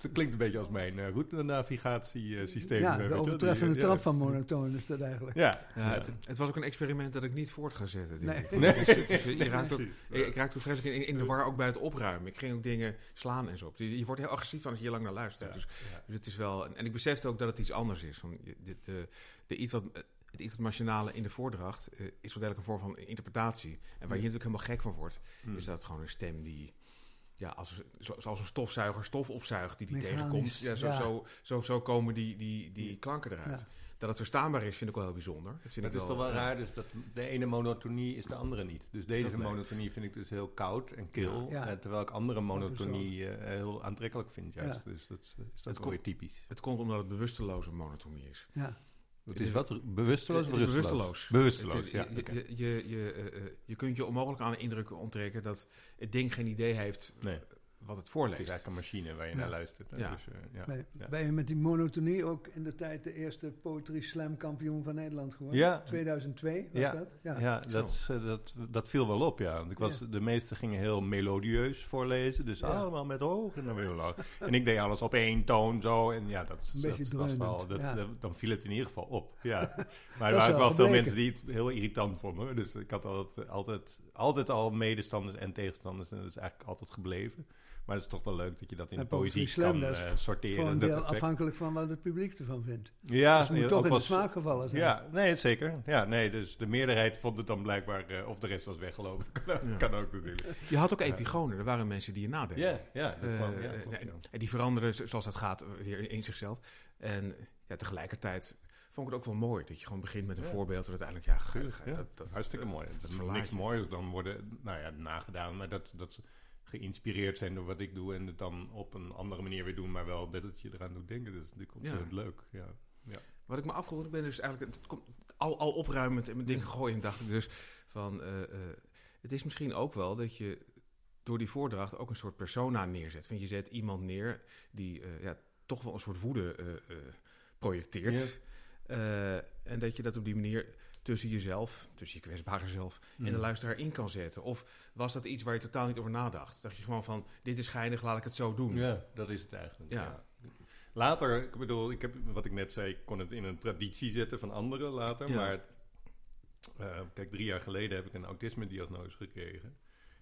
Het klinkt een beetje als mijn uh, routenavigatiesysteem.
ja,
eh,
de overtreffende
eh,
trap
ja.
van monotoon is dat eigenlijk.
Ja,
Ja, het, het was ook een experiment dat ik niet voort ga zetten. denk
Nee.
ik.
Nee.
Het is- het is- je raakt ook- ik, ik raakte ook vreselijk in, in de war ook bij het opruimen. Ik ging ook dingen slaan en zo. Je, je wordt heel agressief van als je hier lang naar luistert.
Ja,
Dus,
ja.
dus het is wel... En ik besefte ook dat het iets anders is. Van, de, de, de iets wat, het iets wat machinale in de voordracht eh, is wel duidelijk een vorm van interpretatie. En waar je natuurlijk helemaal gek van wordt,
Hmm.
is dat gewoon een stem die... Ja, als, zo- zoals een stofzuiger stof opzuigt die die
Mechanisch,
tegenkomt. Ja, zo,
ja.
Zo, zo, zo komen die, die, die klanken eruit.
Ja.
Dat het verstaanbaar is, vind ik wel heel bijzonder. Dat vind
Het
ik
is toch wel
ja.
raar, dus dat de ene monotonie is de andere niet. Dus deze
Dat
monotonie vind ik dus heel koud en kil.
Ja.
eh, terwijl ik andere monotonie eh, heel aantrekkelijk vind juist.
Ja.
Dus dat is, is
Het
dat wel
komt-
weer typisch.
Het komt omdat het bewusteloze monotonie is.
Ja.
Het is wat? Bewusteloos of bewusteloos?
bewusteloos.
Ja.
je, je, je, eh, eh, je kunt je onmogelijk aan de indruk onttrekken dat het ding geen idee heeft
Nee,
wat het
het
voorleest.
is eigenlijk een machine waar je
Ja.
naar luistert. hè.
Ja.
Dus, eh, ja.
Ben,
Ja.
ben je met die monotonie ook in de tijd de eerste Poetry Slam kampioen van Nederland geworden?
Ja.
2002 was
Ja.
dat?
Ja, dat, is, eh, dat, dat viel wel op, ja. Want ik was,
Ja.
De meesten gingen heel melodieus voorlezen, dus
Ja.
allemaal met hoog en dan weer laag. En ik deed alles op één toon zo, en ja, dat,
Een
dat
beetje
was wel, dat,
ja.
dat- dan viel het in ieder geval op, ja. Maar er waren ook
wel
veel mensen die het heel irritant vonden, dus ik had altijd, altijd, altijd al medestanders en tegenstanders en dat is eigenlijk altijd gebleven. Maar het is toch wel leuk dat je dat in
En
de poëzie
Slam,
kan
is
eh, sorteren.
Voor deel afhankelijk van wat het publiek ervan vindt.
Ja,
dus het moet
ook
toch in de smaak gevallen zijn.
Ja, nee, zeker. Ja, nee, dus de meerderheid vond het dan blijkbaar, eh, of de rest was weggelopen. kan,
Ja.
kan ook natuurlijk.
Je had ook epigonen. Er waren mensen die je nadenken.
Ja, ja.
Eh,
ja,
en- die veranderen zo- zoals dat gaat weer in zichzelf. En ja, tegelijkertijd vond ik het ook wel mooi dat je gewoon begint met een
Ja.
voorbeeld en uiteindelijk ja, gaat,
ja.
dat, dat,
Hartstikke mooi. Dat is niks moois dan worden, nou ja, nagedaan, maar dat, dat geïnspireerd zijn door wat ik doe en het dan op een andere manier weer doen, maar wel dat het je eraan doet denken. Dat is natuurlijk ontzettend leuk. Ja.
Wat ik me afgevraagd ben, dus eigenlijk het komt al, al opruimend en met dingen gooien. En dacht ik dus van, eh, eh, het is misschien ook wel dat je door die voordracht ook een soort persona neerzet. Want je zet iemand neer die eh, ja, toch wel een soort woede projecteert. En dat je dat op die manier tussen jezelf, tussen je kwetsbare zelf en de
Mm.
luisteraar in kan zetten. Of was dat iets waar je totaal niet over nadacht? Dacht je gewoon van, dit is geinig, laat ik het zo doen.
Ja, dat is het eigenlijk.
Ja.
Ja. Later, ik bedoel, ik heb, wat ik net zei, ik kon het in een traditie zetten van anderen later.
Ja.
Maar eh, kijk, drie jaar geleden heb ik een autisme-diagnose gekregen.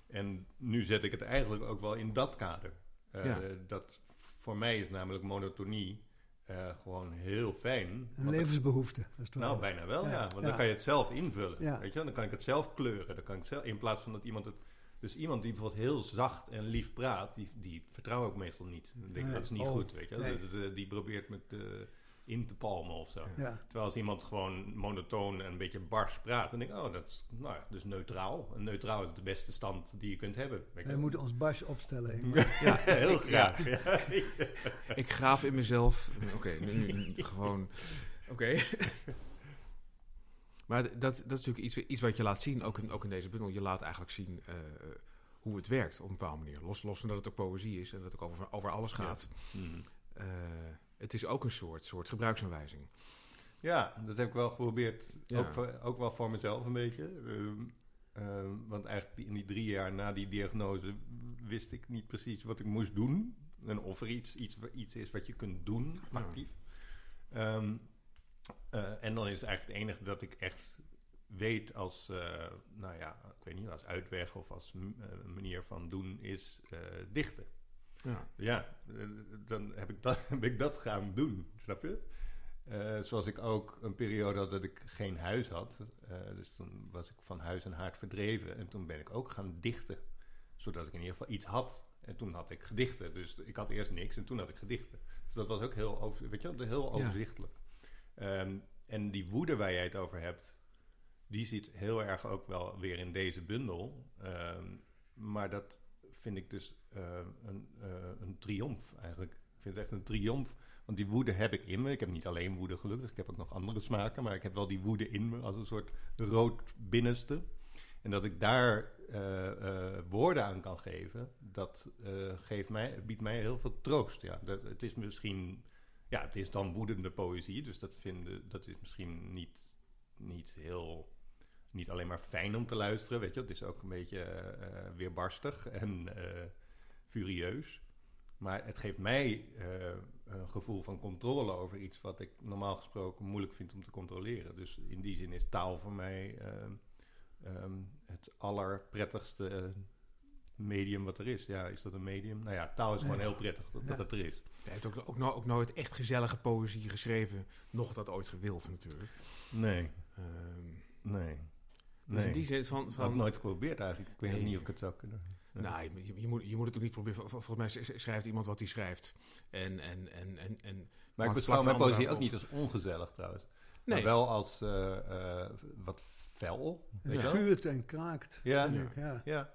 En nu zet ik het eigenlijk ook wel in dat kader. Eh,
Ja.
dat, voor mij is namelijk monotonie eh, gewoon heel fijn.
Een levensbehoefte. het
nou, bijna wel, ja.
Ja,
Want
ja.
dan kan je het zelf invullen.
Ja.
Weet je? Dan kan ik het zelf kleuren. Dan kan ik zelf, in plaats van dat iemand het... Dus iemand die bijvoorbeeld heel zacht en lief praat, die, die vertrouw ik meestal niet. Dan denk ik,
Nee.
dat is niet
Oh,
goed, weet je.
nee.
Dus, eh, die probeert met in te palmen of zo.
Ja.
Terwijl als iemand gewoon monotoon en een beetje bars praat, dan denk ik, oh, dat is, nou, ja, dus neutraal. En neutraal is de beste stand die je kunt hebben.
Wij
wel.
moeten ons Bas opstellen.
Ja, heel graag. Ja.
Ik graaf in mezelf. Oké, nu, nu- nu gewoon. Oké. maar dat, dat is natuurlijk iets, iets wat je laat zien, ook in, ook in deze bundel. Je laat eigenlijk zien eh, hoe het werkt op een bepaalde manier. Los, los van dat het ook poëzie is en dat het ook over, over alles gaat. Eh, het is ook een soort, soort gebruiksaanwijzing.
Ja, dat heb ik wel geprobeerd.
Ja.
Ook, voor, ook wel voor mezelf een beetje. Ehm, ehm, want eigenlijk in die drie jaar na die diagnose wist ik niet precies wat ik moest doen. En of er iets, iets, iets is wat je kunt doen,
Ja.
actief. Ehm, eh, en dan is eigenlijk het enige dat ik echt weet als, eh, nou ja, ik weet niet, als uitweg of als eh, manier van doen is dichten.
Ja.
Ja, dan heb ik dat, heb ik dat gaan doen, snap je? Eh, zoals ik ook een periode had dat ik geen huis had. Eh, dus toen was ik van huis en haard verdreven. En toen ben ik ook gaan dichten. Zodat ik in ieder geval iets had. En toen had ik gedichten. Dus ik had eerst niks en toen had ik gedichten. Dus dat was ook heel, over, weet je, heel
Ja.
overzichtelijk. Ehm, en die woede waar jij het over hebt, die zit heel erg ook wel weer in deze bundel. Ehm, maar dat vind ik dus eh, een, eh, een triomf eigenlijk. Ik vind het echt een triomf. Want die woede heb ik in me. Ik heb niet alleen woede gelukkig. Ik heb ook nog andere smaken. Maar ik heb wel die woede in me als een soort rood binnenste. En dat ik daar eh, woorden aan kan geven, dat geeft mij, biedt mij heel veel troost. Ja. Dat, het is misschien, ja, het is dan woedende poëzie, dus dat, vinden, dat is misschien niet, niet heel, niet alleen maar fijn om te luisteren, weet je. Het is ook een beetje eh, eh, weerbarstig en eh, furieus. Maar het geeft mij een gevoel van controle over iets wat ik normaal gesproken moeilijk vind om te controleren. Dus in die zin is taal voor mij eh, ehm, het allerprettigste medium wat er is. Ja, is dat een medium? Nou ja, taal is gewoon
Nee.
heel prettig dat,
Ja.
het er is.
Hij heeft ook, ook, no- ook nooit echt gezellige poëzie geschreven. Nog dat ooit gewild natuurlijk.
Nee,
Ehm,
nee.
Dus
Nee.
in die zin van...
Ik
van
had nooit geprobeerd eigenlijk. Ik weet
Nee.
niet of ik het zou kunnen. Nee.
Nou, je, je moet, je moet het ook niet proberen. Vol- Volgens mij schrijft iemand wat hij schrijft. En, en, en, en, en
Maar ik beschouw mijn poëzie ook niet als ongezellig trouwens.
Nee.
Maar wel als eh, eh, wat fel. Weet
Het
je wel?
schuurt en kraakt.
Ja.
vind ik, ja.
Ja.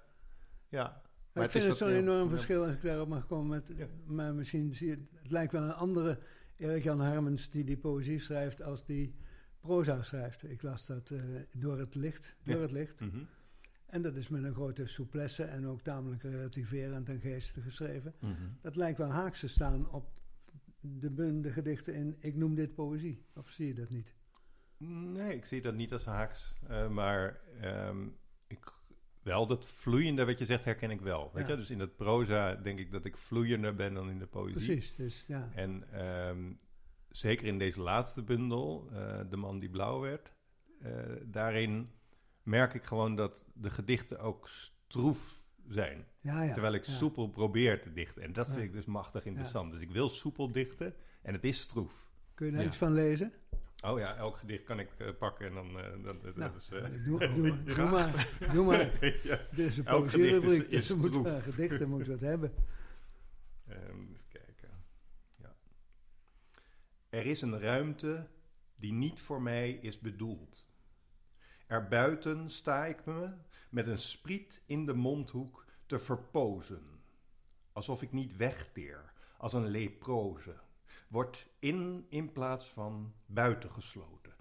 Ja.
Maar
het
ik vind
is
het zo'n enorm
ja.
verschil als ik daarop mag komen. Met,
Ja.
Maar misschien zie je, het lijkt wel een andere Erik-Jan Harmens die die poëzie schrijft als die proza schrijft. Ik las dat eh, door het licht. Door
Ja.
het licht.
Mhm.
En dat is met een grote souplesse en ook tamelijk relativerend en geestig geschreven.
Mhm.
Dat lijkt wel haaks te staan op de, gedichten in Ik noem dit poëzie. Of zie je dat niet?
Nee, ik zie dat niet als haaks. eh, maar ehm, ik, wel dat vloeiende wat je zegt herken ik wel. Weet
Ja.
je? Dus in het proza denk ik dat ik vloeiender ben dan in de poëzie.
Precies, dus ja.
En ehm, zeker in deze laatste bundel, eh, De man die blauw werd, eh, daarin merk ik gewoon dat de gedichten ook stroef zijn.
ja, ja
terwijl ik
ja.
soepel probeer te dichten. En dat vind ik dus machtig interessant. Dus ik wil soepel dichten en het is stroef.
Kun je daar iets van lezen?
Oh ja, elk gedicht kan ik eh, pakken en dan... dat
Nou,
is,
Doe, doe, doe maar. Doe maar.
ja.
Een
Elk gedicht is-
dus
is stroef.
uh, gedichten moeten we het hebben.
Ja. Er is een ruimte die niet voor mij is bedoeld. Erbuiten sta ik me met een spriet in de mondhoek te verpozen. Alsof ik niet wegteer, als een leproze. Wordt in in plaats van buiten gesloten.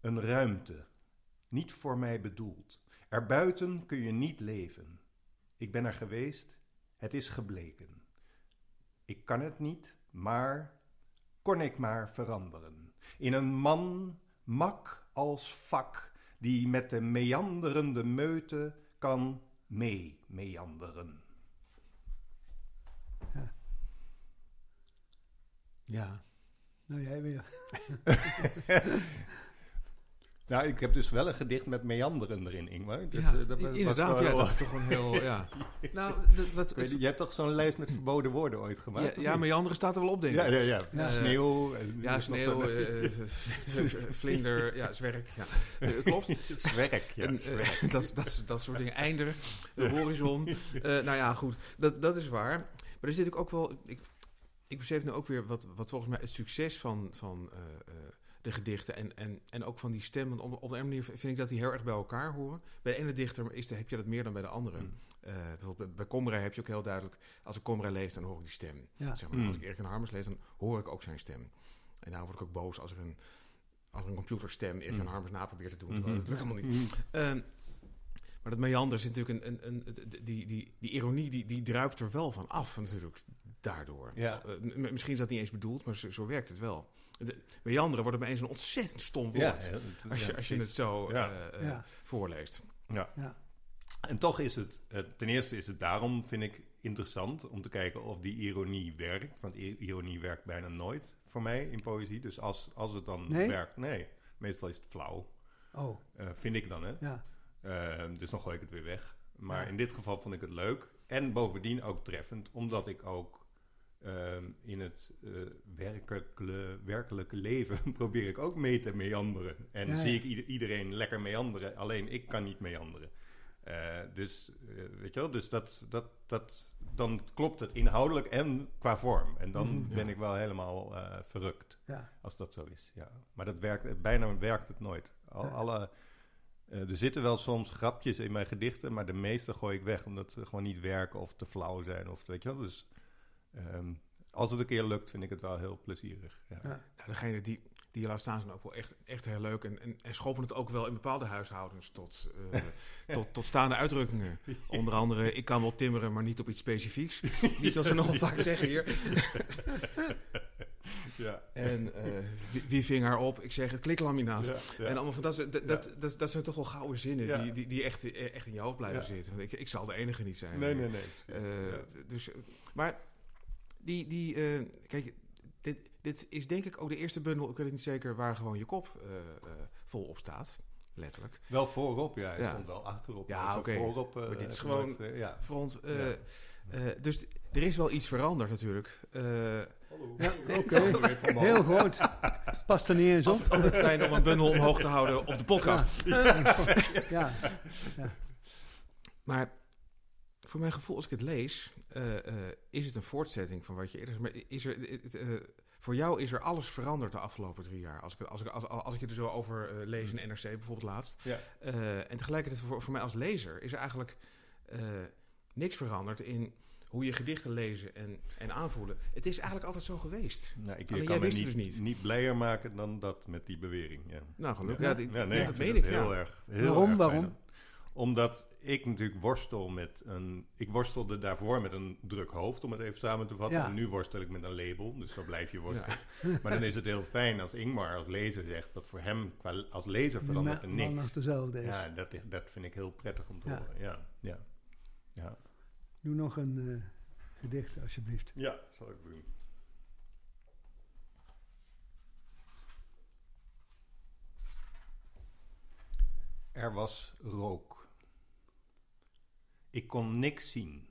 Een ruimte, niet voor mij bedoeld. Erbuiten kun je niet leven. Ik ben er geweest, het is gebleken. Ik kan het niet, maar kon ik maar veranderen. In een man mak als vak, die met de meanderende meute kan mee meanderen.
ja.
Nou, jij weer.
Nou, ik heb dus wel een gedicht met meanderen erin, Ingmar. Dus,
ja,
eh, dat was- was
inderdaad. Ja, dat is toch een heel... Ja. Nou, dat, wat,
je hebt toch zo'n lijst met verboden woorden ooit gemaakt?
ja, ja, andere staat er wel op, denk ik.
ja, ja, ja.
Ja.
Sneeuw.
Ja, sneeuw, eh, eh, vlinder, ja, zwerk. Ja. Klopt.
Zwerk, ja. Zwerk.
dat, dat, dat soort dingen. Einder, de horizon. Nou ja, goed. Dat, dat is waar. Maar er zit ook wel... Ik, ik besef nu ook weer wat, wat volgens mij het succes van, van de gedichten... En, en, en ook van die stem. Want op, op een manier vind ik dat die heel erg bij elkaar horen. Bij de ene dichter is de, heb je dat meer dan bij de andere.
Mm.
Eh, bijvoorbeeld bij- Comrij heb je ook heel duidelijk... Als ik Comrij lees, dan hoor ik die stem.
Ja.
Zeg maar,
Mm.
Als ik Erik van Harmers lees, dan hoor ik ook zijn stem. En daarom word ik ook boos als er een, als er een computerstem Erik van
Mm.
Harmers na probeert te doen. Terwijl Dat lukt allemaal niet.
Mm.
Ehm, maar dat meander is natuurlijk een, een, een, die, die, die ironie die, die druipt er wel van af natuurlijk daardoor.
Ja.
Eh, misschien is dat niet eens bedoeld, maar zo, zo werkt het wel. De, meanderen wordt opeens een ontzettend stom woord.
ja, dat-
als, je,
ja,
als je het zo
Ja.
eh, eh,
Ja.
voorleest.
Ja.
Ja.
En toch is het, eh, ten eerste is het daarom, vind ik, interessant om te kijken of die ironie werkt. Want ironie werkt bijna nooit voor mij in poëzie. Dus als, als het dan
Nee?
werkt, nee, meestal is het flauw.
Oh,
Eh, vind ik dan, hè.
ja.
Eh, dus dan gooi ik het weer weg. Maar
Ja.
in dit geval vond ik het leuk. En bovendien ook treffend, omdat ik ook ehm, in het eh, werkelijke, werkelijke leven probeer ik ook mee te meanderen. En
Ja,
zie ik ieder- iedereen lekker meanderen, alleen ik kan niet meanderen. Eh, dus, eh, weet je wel, dus dat, dat, dat, dan klopt het inhoudelijk en qua vorm. En dan
Mhm.
ben
Ja.
ik wel helemaal verrukt,
Ja.
als dat zo is. Ja. Maar dat werkt, bijna werkt het nooit. Al, alle, er zitten wel soms grapjes in mijn gedichten, maar de meeste gooi ik weg omdat ze gewoon niet werken of te flauw zijn. Of, weet je wel, dus ehm, als het een keer lukt, vind ik het wel heel plezierig. Ja.
Ja.
Nou, degene die, die laat staan zijn ook wel echt, echt heel leuk. En, en, en schoppen het ook wel in bepaalde huishoudens tot, eh, tot, tot staande uitdrukkingen. Onder andere, ik kan wel timmeren, maar niet op iets specifieks. niet dat ze nogal vaak zeggen hier.
Ja.
En eh, wie, wie ving haar op? Ik zeg het kliklaminaat.
Ja, ja.
En allemaal van dat, dat, dat, dat, dat zijn toch wel gouden zinnen die, die, die echt, echt in je hoofd blijven zitten. Ik, ik zal de enige niet zijn.
Nee, nee, nee.
Eh, dus, maar die, die eh, kijk, dit, dit is denk ik ook de eerste bundel, ik weet het niet zeker, waar gewoon je kop eh, eh, vol op staat. Letterlijk.
Wel voorop, ja. Hij
Ja.
stond wel achterop.
Ja, oké.
Voorop, eh,
Maar dit is gewoon-
ja.
Voor ons, eh,
Ja.
eh, dus er is wel iets veranderd natuurlijk. Eh,
Ja. Heel groot. Past er niet eens op.
altijd fijn om een bundel omhoog te houden op de podcast.
Ja.
Maar voor mijn gevoel, als ik het lees, eh, eh, is het een voortzetting van wat je eerder... Maar is er, het, eh, voor jou is er alles veranderd de afgelopen drie jaar. Als ik, als ik, als, als ik je er zo over eh, lees in NRC bijvoorbeeld laatst.
Ja.
Eh, en tegelijkertijd voor, voor mij als lezer is er eigenlijk eh, niks veranderd in hoe je gedichten lezen en, en aanvoelen. Het is eigenlijk altijd zo geweest.
Nou, ik
Alleen
kan
jij
me
wist
niet,
het dus niet.
niet blijer maken dan dat met die bewering. Ja.
Nou, gelukkig.
Ja, nee,
ja, dat meen ik.
heel
ja.
erg. Heel
Waarom,
erg
waarom?
Omdat ik natuurlijk worstel met een... Ik worstelde daarvoor met een druk hoofd, om het even samen te vatten.
Ja.
En nu worstel ik met een label, dus zo blijf je worstelen. Maar dan is het heel fijn als Ingmar als lezer zegt dat voor hem qua, als lezer verandert er niks.
nog dezelfde is.
Ja, dat, is- dat vind ik heel prettig om te
Ja.
horen. Ja, ja. Ja,
Doe nog een eh, gedicht, alsjeblieft.
ja zal ik doen. Er was rook. Ik kon niks zien,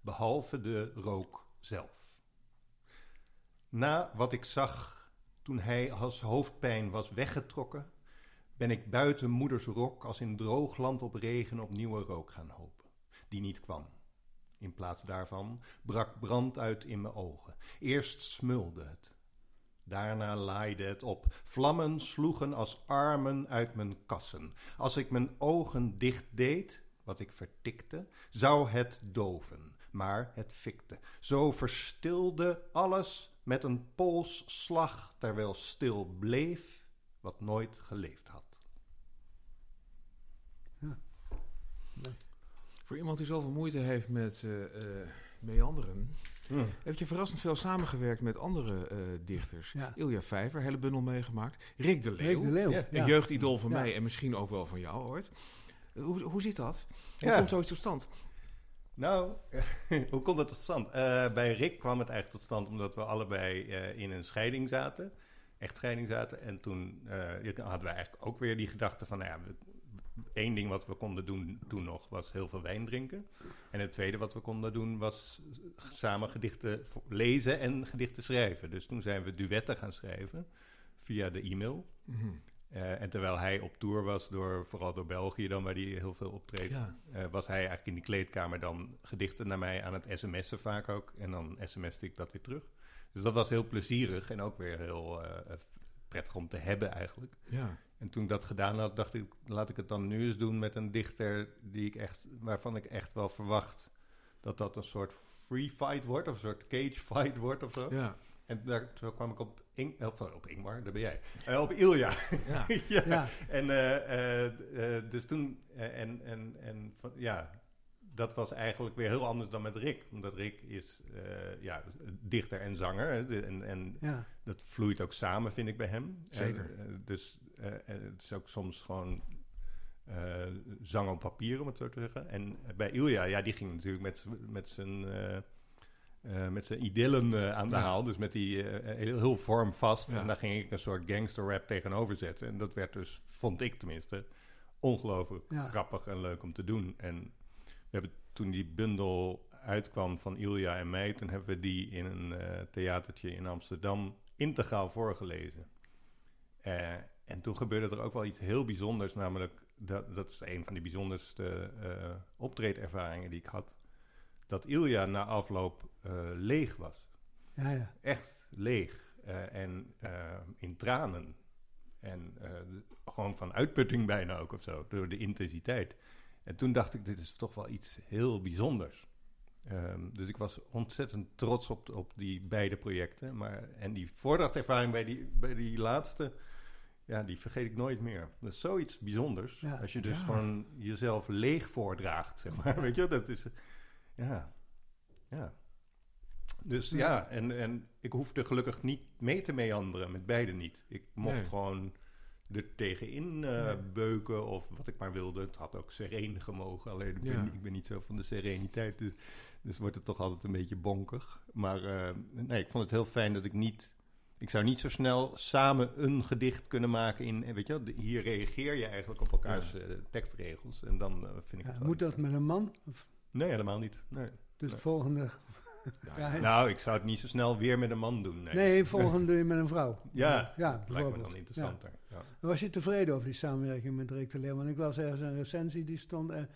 behalve de rook zelf. Na wat ik zag toen hij als hoofdpijn was weggetrokken, ben ik buiten moeders rok als in droog land op regen op nieuwe rook gaan hopen, die niet kwam. In plaats daarvan brak brand uit in mijn ogen. Eerst smulde het. Daarna laaide het op. Vlammen sloegen als armen uit mijn kassen. Als ik mijn ogen dicht deed, wat ik vertikte, zou het doven. Maar het fikte. Zo verstilde alles met een polsslag, terwijl stil bleef wat nooit geleefd had.
Voor iemand die zoveel moeite heeft met eh, eh, meanderen... heb je verrassend veel samengewerkt met andere eh, dichters.
Ja.
Ilja Vijver, hele bundel meegemaakt. Rick de Leeuw,
Rick de Leeuw.
Ja.
een
Ja.
jeugdidool van
Ja.
mij en misschien ook wel van jou ooit. Hoe, hoe zit dat? Hoe
Ja.
komt zoiets tot stand?
Nou, hoe komt dat tot stand? Eh, bij Rick kwam het eigenlijk tot stand omdat we allebei eh, in een scheiding zaten. Echtscheiding zaten. En toen eh, hadden wij eigenlijk ook weer die gedachte van... Nou ja, we- één ding wat we konden doen toen nog was heel veel wijn drinken. En het tweede wat we konden doen was samen gedichten lezen en gedichten schrijven. Dus toen zijn we duetten gaan schrijven via de e-mail.
Mhm.
Eh, en terwijl hij op tour was, door, vooral door België dan, waar hij heel veel optreedt...
Ja.
Eh, was hij eigenlijk in die kleedkamer dan gedichten naar mij aan het sms'en vaak ook. En dan sms'te ik dat weer terug. Dus dat was heel plezierig en ook weer heel eh, prettig om te hebben eigenlijk.
ja.
En toen ik dat gedaan had, dacht ik, laat ik het dan nu eens doen met een dichter die ik echt, waarvan ik echt wel verwacht dat dat een soort free fight wordt, of een soort cage fight wordt of zo.
Ja.
En daar toen kwam ik op, Ing, of, op Ingmar, daar ben jij. Eh, op Ilja.
Ja.
ja.
Ja.
En eh, eh, eh, dus toen, eh, en, en, en van- ja, dat was eigenlijk weer heel anders dan met Rick. Omdat Rick is eh, ja, dichter en zanger. De- en, en
Ja.
dat vloeit ook samen, vind ik, bij hem.
Zeker.
En, eh, dus eh, het is ook soms gewoon eh, zang op papier, om het zo te zeggen. En bij Ilja, ja, die ging natuurlijk met, z'n- met zijn... eh, met zijn idyllen eh, aan de
Ja.
haal. Dus met die eh, heel, heel vormvast.
Ja.
En daar ging ik een soort gangster rap tegenover zetten. En dat werd dus, vond ik tenminste, ongelooflijk
Ja.
grappig en leuk om te doen. En we hebben toen die bundel uitkwam van Ilja en mij, toen hebben we die in een theatertje in Amsterdam integraal voorgelezen. En toen gebeurde er ook wel iets heel bijzonders, namelijk dat, dat is een van de bijzonderste optreedervaringen die ik had. Dat Ilja na afloop eh, leeg was.
Ja, ja.
Echt leeg. eh, en eh, in tranen. En eh, gewoon van uitputting bijna ook of zo, door de intensiteit. En toen dacht ik, dit is toch wel iets heel bijzonders. Ehm, dus ik was ontzettend trots op, op die beide projecten. Maar, en die voordrachtervaring bij die, bij die laatste, ja, die vergeet ik nooit meer. Dat is zoiets bijzonders.
Ja.
Als je dus
Ja.
gewoon jezelf leeg voordraagt, zeg maar. Weet je, dat is, ja, ja. Dus
Ja.
ja, en, en ik hoefde gelukkig niet mee te meanderen, met beide niet. Ik mocht
Nee.
gewoon er tegenin eh, beuken of wat ik maar wilde. Het had ook sereen gemogen, alleen ik,
Ja.
ben, ik ben niet zo van de sereniteit, dus, dus wordt het toch altijd een beetje bonkig. Maar eh, nee, ik vond het heel fijn dat ik niet... Ik zou niet zo snel samen een gedicht kunnen maken in... eh, Weet je wel, de- hier reageer je eigenlijk op elkaars tekstregels. En dan vind ik
Ja,
het wel
moet dat met een man? Of,
Nee, helemaal niet. Nee.
dus
Nee.
de volgende...
Nou,
Nou, ik zou het niet zo snel weer met een man doen. Nee,
Nee, volgende doe je met een vrouw.
Ja,
ja
dat lijkt me
bijvoorbeeld.
dan interessanter. Ja.
Was je tevreden over die samenwerking met Rick de Leeuw? Want ik las ergens een recensie die stond... en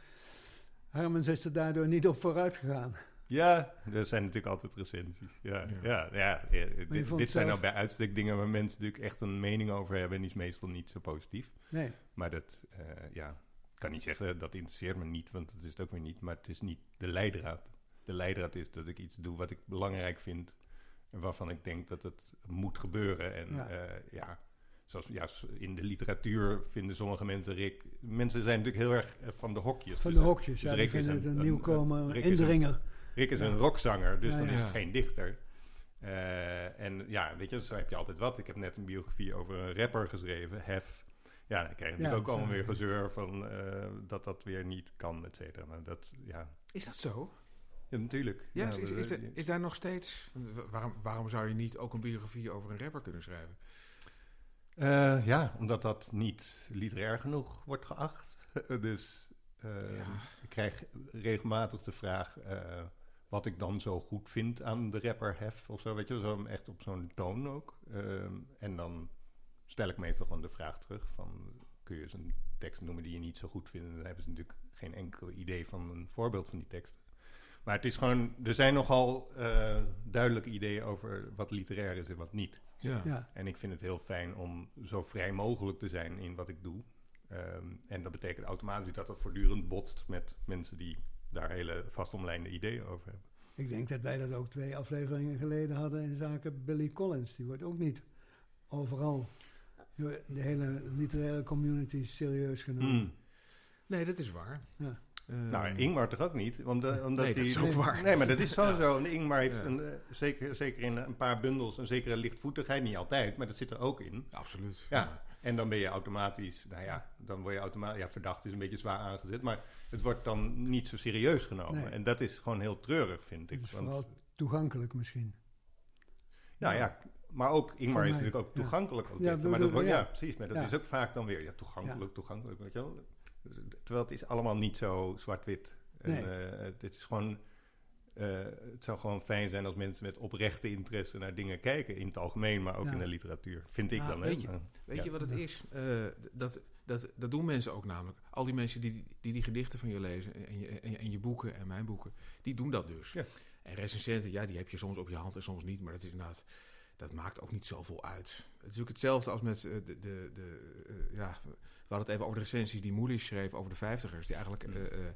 Hermans is er daardoor niet op vooruit gegaan.
Ja, er zijn natuurlijk altijd recensies. Ja, ja. ja, ja, eh, dit, zijn nou bij uitstek dingen waar mensen natuurlijk echt een mening over hebben. En die is meestal niet zo positief.
Nee,
Maar dat, eh, ja, kan niet zeggen dat interesseert me niet, want dat is het ook weer niet. Maar het is niet de leidraad. De leidraad is dat ik iets doe wat ik belangrijk vind. En waarvan ik denk dat het moet gebeuren. En
Ja.
ja, ja zoals ja, in de literatuur vinden sommige mensen Rick. Mensen zijn natuurlijk heel erg eh, van de hokjes.
van
Dus
de hokjes. Ja,
dus
die
Rick is
vinden het
een-
nieuwkomer,
Rick is een-
indringer.
Rick is
Ja.
een rockzanger, dus
Ja,
dan
ja.
is het
Ja.
geen dichter. Eh, en ja, weet je, zo heb je altijd wat. Ik heb net een biografie over een rapper geschreven, Hef. Ja, dan krijg je natuurlijk ook allemaal weer gezeur van eh, dat dat weer niet kan, et cetera. Maar dat, ja,
Is dat zo?
ja natuurlijk.
Ja,
Ja,
is, is, is, is daar nog steeds... Waarom, waarom zou je niet ook een biografie over een rapper kunnen schrijven?
Eh, ja, omdat dat niet literair genoeg wordt geacht. dus eh,
Ja.
ik krijg regelmatig de vraag wat ik dan zo goed vind aan de rapper Hef of zo. Weet je, zo echt op zo'n toon ook. Ehm, en dan stel ik meestal gewoon de vraag terug van... kun je eens een tekst noemen die je niet zo goed vindt? En dan hebben ze natuurlijk geen enkel idee van een voorbeeld van die tekst. Maar het is gewoon, er zijn nogal eh, duidelijke ideeën over wat literair is en wat niet.
Ja.
Ja,
En ik vind het heel fijn om zo vrij mogelijk te zijn in wat ik doe. Ehm, en dat betekent automatisch dat dat voortdurend botst met mensen die daar hele vastomlijnde ideeën over hebben.
ik denk dat wij dat ook twee afleveringen geleden hadden in zaken Billy Collins. Die wordt ook niet overal de hele literaire community serieus genomen.
Mm.
Nee, dat is waar.
Ja.
Eh,
Nou, Ingmar toch ook niet? Omdat, omdat
nee, dat
hij-
is ook waar.
Nee, maar dat is sowieso. Ingmar heeft
Ja.
een, eh, zeker, zeker in een paar bundels een zekere lichtvoetigheid. Niet altijd, maar dat zit er ook in.
Absoluut.
Ja, en dan ben je automatisch, nou ja, dan word je automatisch, ja, verdacht is een beetje zwaar aangezet, maar het wordt dan niet zo serieus genomen.
Nee.
En dat is gewoon heel treurig, vind ik.
Dus
Want,
vooral toegankelijk misschien.
nou ja, maar ook Ingmar is natuurlijk ook
ja.
toegankelijk.
Ja,
maar dat ja.
ja.
precies, maar dat
Ja.
is ook vaak dan weer, ja, toegankelijk, toegankelijk, weet je wel. Dus, Terwijl het is allemaal niet zo zwart-wit. En
Nee.
eh, het is gewoon, eh, het zou gewoon fijn zijn als mensen met oprechte interesse naar dingen kijken, in het algemeen, maar ook
Ja.
in de literatuur. Vind ik dan, hè.
weet je, Weet
Ja.
je wat het is? Eh, dat, dat, dat doen mensen ook namelijk. Al die mensen die die, die gedichten van je lezen en je, en, je, en je boeken en mijn boeken, die doen dat dus.
Ja.
En recensenten, ja, die heb je soms op je hand en soms niet, maar dat is inderdaad, dat maakt ook niet zoveel uit. Het is natuurlijk hetzelfde als met eh, de, de, de eh, ja, we hadden het even over de recensies die Moelis schreef over de vijftigers, die eigenlijk eh, eh,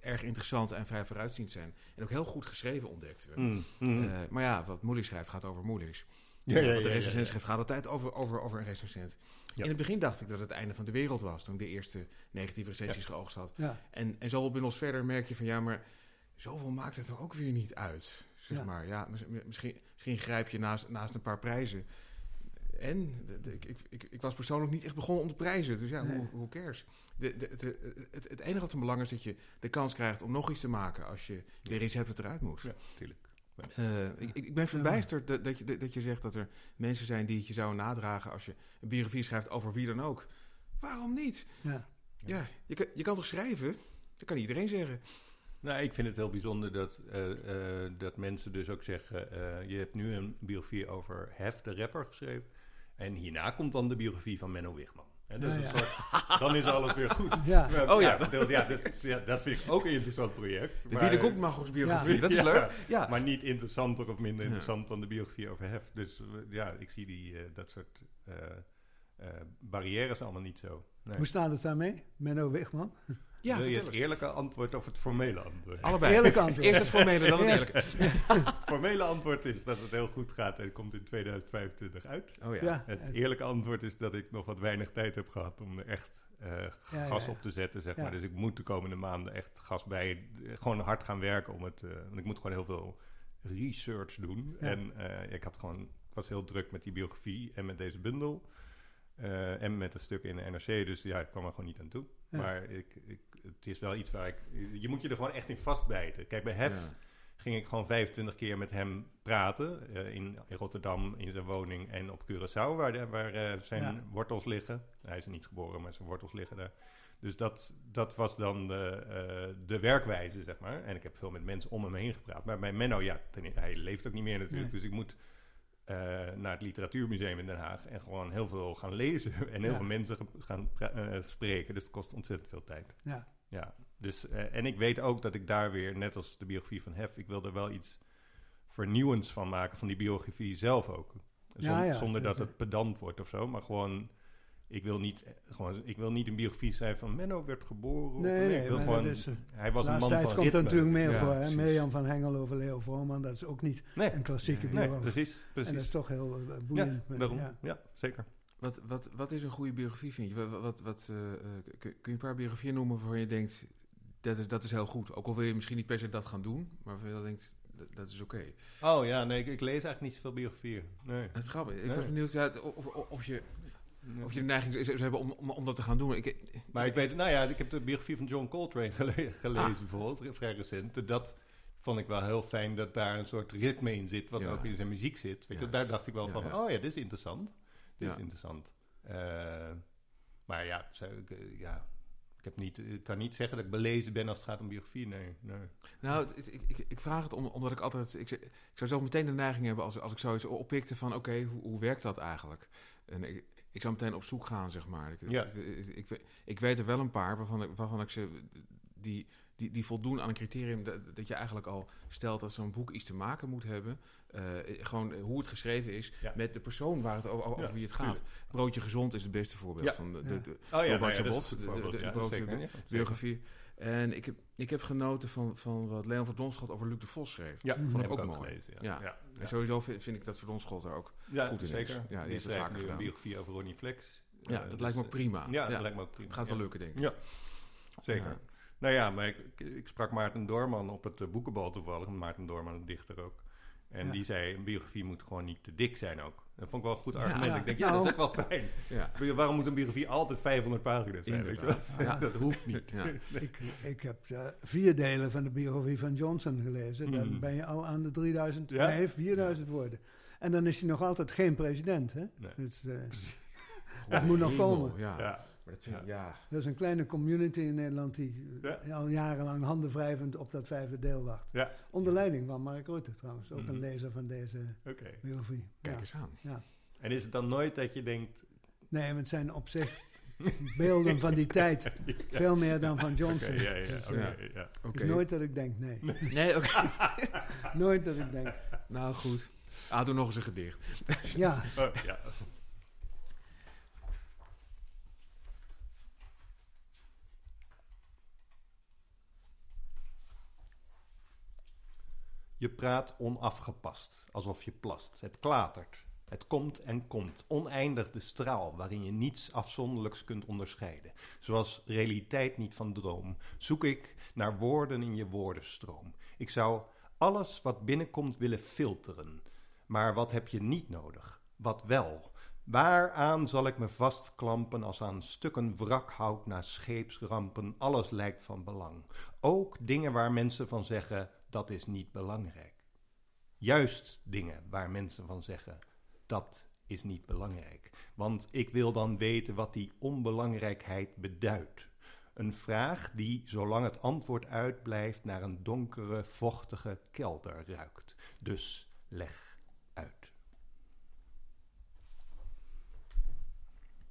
erg interessant en vrij vooruitziend zijn. En ook heel goed geschreven ontdekt.
Mm, mm.
Eh, maar ja, wat Moelis schrijft gaat over Moelis.
Ja, ja,
Wat de recensent
ja, ja.
schrijft gaat altijd over, over, over een recensent.
Ja.
In het begin dacht ik dat het einde van de wereld was, toen ik de eerste negatieve recensies geoogst had.
Ja,
En, en zoveel bundels verder merk je van ja, maar zoveel maakt het er ook weer niet uit. Zeg
Ja.
maar, ja, mis- misschien, grijp je naast, naast een paar prijzen. En de- de- ik, ik, ik, was persoonlijk niet echt begonnen om te prijzen. Dus ja,
Nee.
hoe, hoe cares? De, het, het enige wat van belang is dat je de kans krijgt om nog iets te maken als je weer iets hebt dat eruit moet.
Ja, tuurlijk.
Eh, ik, ik ik ben verbijsterd dat, dat, je, dat je zegt dat er mensen zijn die het je zouden nadragen als je een biografie schrijft over wie dan ook. Waarom niet?
ja.
Ja, je, kan, je kan toch schrijven? Dat kan iedereen zeggen.
Nou, ik vind het heel bijzonder dat, eh, eh, dat mensen dus ook zeggen... eh, je hebt nu een biografie over Hef, de rapper, geschreven. En hierna komt dan de biografie van Menno Wigman. En dat
Ja,
is een
ja.
soort, dan is alles weer goed.
Ja,
Maar,
Oh, ja.
dat, ja, dat, ja, dat vind ik ook een interessant project.
De
maar-
Wie de Koek mag biografie,
Ja.
dat is
Ja.
leuk. Ja.
Maar niet interessanter of minder
Ja.
interessant dan de biografie over Hef. Dus ja, ik zie die, eh, dat soort eh, eh, barrières allemaal niet zo. Nee.
hoe staat het daarmee? Menno Wigman?
Ja,
Wil je het eerlijke antwoord of het formele antwoord?
Allebei.
Eerlijk antwoord.
Eerst het formele, dan het eerlijke.
Het formele antwoord is dat het heel goed gaat en komt in 2025 uit.
Oh ja.
Ja,
Het
het-
eerlijke antwoord is dat ik nog wat weinig tijd heb gehad om er echt eh, gas
ja, ja.
op te zetten, zeg
Ja.
maar. Dus ik moet de komende maanden echt gas bij, gewoon hard gaan werken om het, eh, want ik moet gewoon heel veel research doen.
Ja.
En eh, ik had gewoon, ik was heel druk met die biografie en met deze bundel. eh, en met een stuk in de NRC, dus ja, ik kwam er gewoon niet aan toe.
Ja.
Maar ik, ik, het is wel iets waar ik... Je moet je er gewoon echt in vastbijten. Kijk, bij Hef
Ja.
ging ik gewoon 25 keer met hem praten. eh, in, in Rotterdam, in zijn woning en op Curaçao, waar, de- waar eh, zijn
Ja.
wortels liggen. Hij is niet geboren, maar zijn wortels liggen daar. Dus dat, dat was dan de, eh, de werkwijze, zeg maar. En ik heb veel met mensen om hem heen gepraat. Maar bij Menno, ja, ten- hij leeft ook niet meer natuurlijk.
Nee.
Dus ik moet naar het Literatuurmuseum in Den Haag... en gewoon heel veel gaan lezen en heel
Ja.
veel mensen gaan spreken. Dus het kost ontzettend veel tijd.
Ja.
Ja, dus, eh, en ik weet ook dat ik daar weer, net als de biografie van Hef, ik wil er wel iets vernieuwends van maken, van die biografie zelf ook. Zon-
Ja, ja,
zonder
dat
het pedant wordt of zo, maar gewoon, ik wil niet, eh, gewoon, ik wil niet een biografie schrijven van Menno werd geboren. of-
Nee, nee,
ik wil gewoon,
is, eh,
hij
De
was een man
tijd
van
komt er natuurlijk meer
Ja,
voor. Hè? Mirjam van Hengel over Leo Voorman, dat is ook niet
Nee,
een klassieke
Nee,
nee,
biografie.
precies, precies.
En dat is toch heel
ja,
boeiend.
daarom.
ja.
Ja. zeker.
Wat, wat, wat is een goede biografie, vind je? Wat, wat, wat, eh, eh, kun, je een paar biografieën noemen waarvan je denkt, dat is, dat is heel goed. Ook al wil je misschien niet per se dat gaan doen, maar waarvan je denkt, dat, dat is oké.
Oh ja, nee, ik, ik lees eigenlijk niet zoveel biografieën. Nee.
Het is grappig. Ik
Nee.
was benieuwd ja, of, of, of je, of je de neiging zou hebben om, om, om dat te gaan doen. Ik,
Maar ik weet, nou ja, ik heb de biografie van John Coltrane gele- gelezen
Ah.
bijvoorbeeld, vrij recent. Dat vond ik wel heel fijn dat daar een soort ritme in zit, wat
Ja.
ook in zijn muziek zit. Weet daar dacht ik wel
ja,
van, oh ja, dit is interessant.
Ja.
is interessant. Eh, maar ja, eh, ja, ik, heb niet, ik kan niet zeggen dat ik belezen ben als het gaat om biografie. Nee, nee.
Nou, ik, ik, ik vraag het om, omdat ik altijd... Ik, ik zou zelf meteen de neiging hebben als, als ik zoiets oppikte van... Oké, hoe, hoe werkt dat eigenlijk? En ik, ik zou meteen op zoek gaan, zeg maar. Ik,
Ja.
ik, ik, weet- er wel een paar waarvan ik, waarvan ik ze... Die, die, die voldoen aan een criterium dat, dat je eigenlijk al stelt dat zo'n boek iets te maken moet hebben. Eh, gewoon hoe het geschreven is
Ja.
met de persoon waar het over, over
Ja,
wie het gaat. Broodje gezond is het beste voorbeeld
Ja.
van de, de, de
Oh ja, nou ja,
Bot,
is
de- de- de broodje- biografie. En ik heb, ik heb genoten van, van wat Leon van Donschot over Luc de Vos schreef.
Ja, vond ik ook
ook mooi.
gelezen. Ja,
Ja.
ja.
En sowieso vind, vind ik dat Van Donschot er ook...
Ja,
goed in is.
zeker.
Ja, die
die
heeft het
schrijft
vaker
nu een
gedaan.
biografie over Ronnie Flex.
Ja,
Eh,
dat
dus,
lijkt me ook
eh,
prima.
Ja, dat lijkt me ook prima.
Het gaat wel
Ja.
lukken, denk ik.
Ja, zeker. Nou ja, maar ik, ik, ik sprak Maarten Doorman op het eh, boekenbal toevallig. Maarten Doorman, een dichter ook. En
Ja.
die zei, een biografie moet gewoon niet te dik zijn ook. Dat vond ik wel een goed argument.
Ja.
Ik denk, ja,
Nou.
dat is ook wel fijn.
Ja.
Waarom moet een biografie altijd 500 pagina's zijn? Weet je wel? Dat hoeft niet.
Ja.
Ik, ik heb eh, vier delen van de biografie van Johnson gelezen. Dan
Mhm.
ben je al aan de 3000,
Ja?
nee, 4000 woorden. En dan is hij nog altijd geen president. Hè?
Nee.
Dus, eh, dat moet nog komen.
Ja.
Ja.
Maar dat vind ik- ja.
Er is een kleine community in Nederland die
Ja.
eh, al jarenlang handen wrijvend op dat vijfde deel wacht.
Ja.
Onder leiding van Mark Rutte trouwens, ook
Mhm.
een lezer van deze
Oké.
biografie.
Kijk
Ja.
eens aan.
En is het dan nooit dat je denkt...
Nee, maar het zijn op zich beelden van die tijd. Veel meer dan van Johnson.
ja, ja,
Dus,
ja.
ja.
Oké.
Het is nooit dat ik denk, nee.
Nee, oké.
nooit dat ik denk,
nou, goed. Ah, doe nog eens een gedicht.
ja.
Oh, ja. Je praat onafgepast, alsof je plast. Het klatert. Het komt en komt. Oneindig de straal waarin je niets afzonderlijks kunt onderscheiden. Zoals realiteit niet van droom, zoek ik naar woorden in je woordenstroom. Ik zou alles wat binnenkomt willen filteren. Maar wat heb je niet nodig? Wat wel? Waaraan zal ik me vastklampen als aan stukken wrakhout na scheepsrampen? Alles lijkt van belang. Ook dingen waar mensen van zeggen dat is niet belangrijk. Juist dingen waar mensen van zeggen dat is niet belangrijk. Want ik wil dan weten wat die onbelangrijkheid beduidt. Een vraag die, zolang het antwoord uitblijft, naar een donkere, vochtige kelder ruikt. Dus leg uit.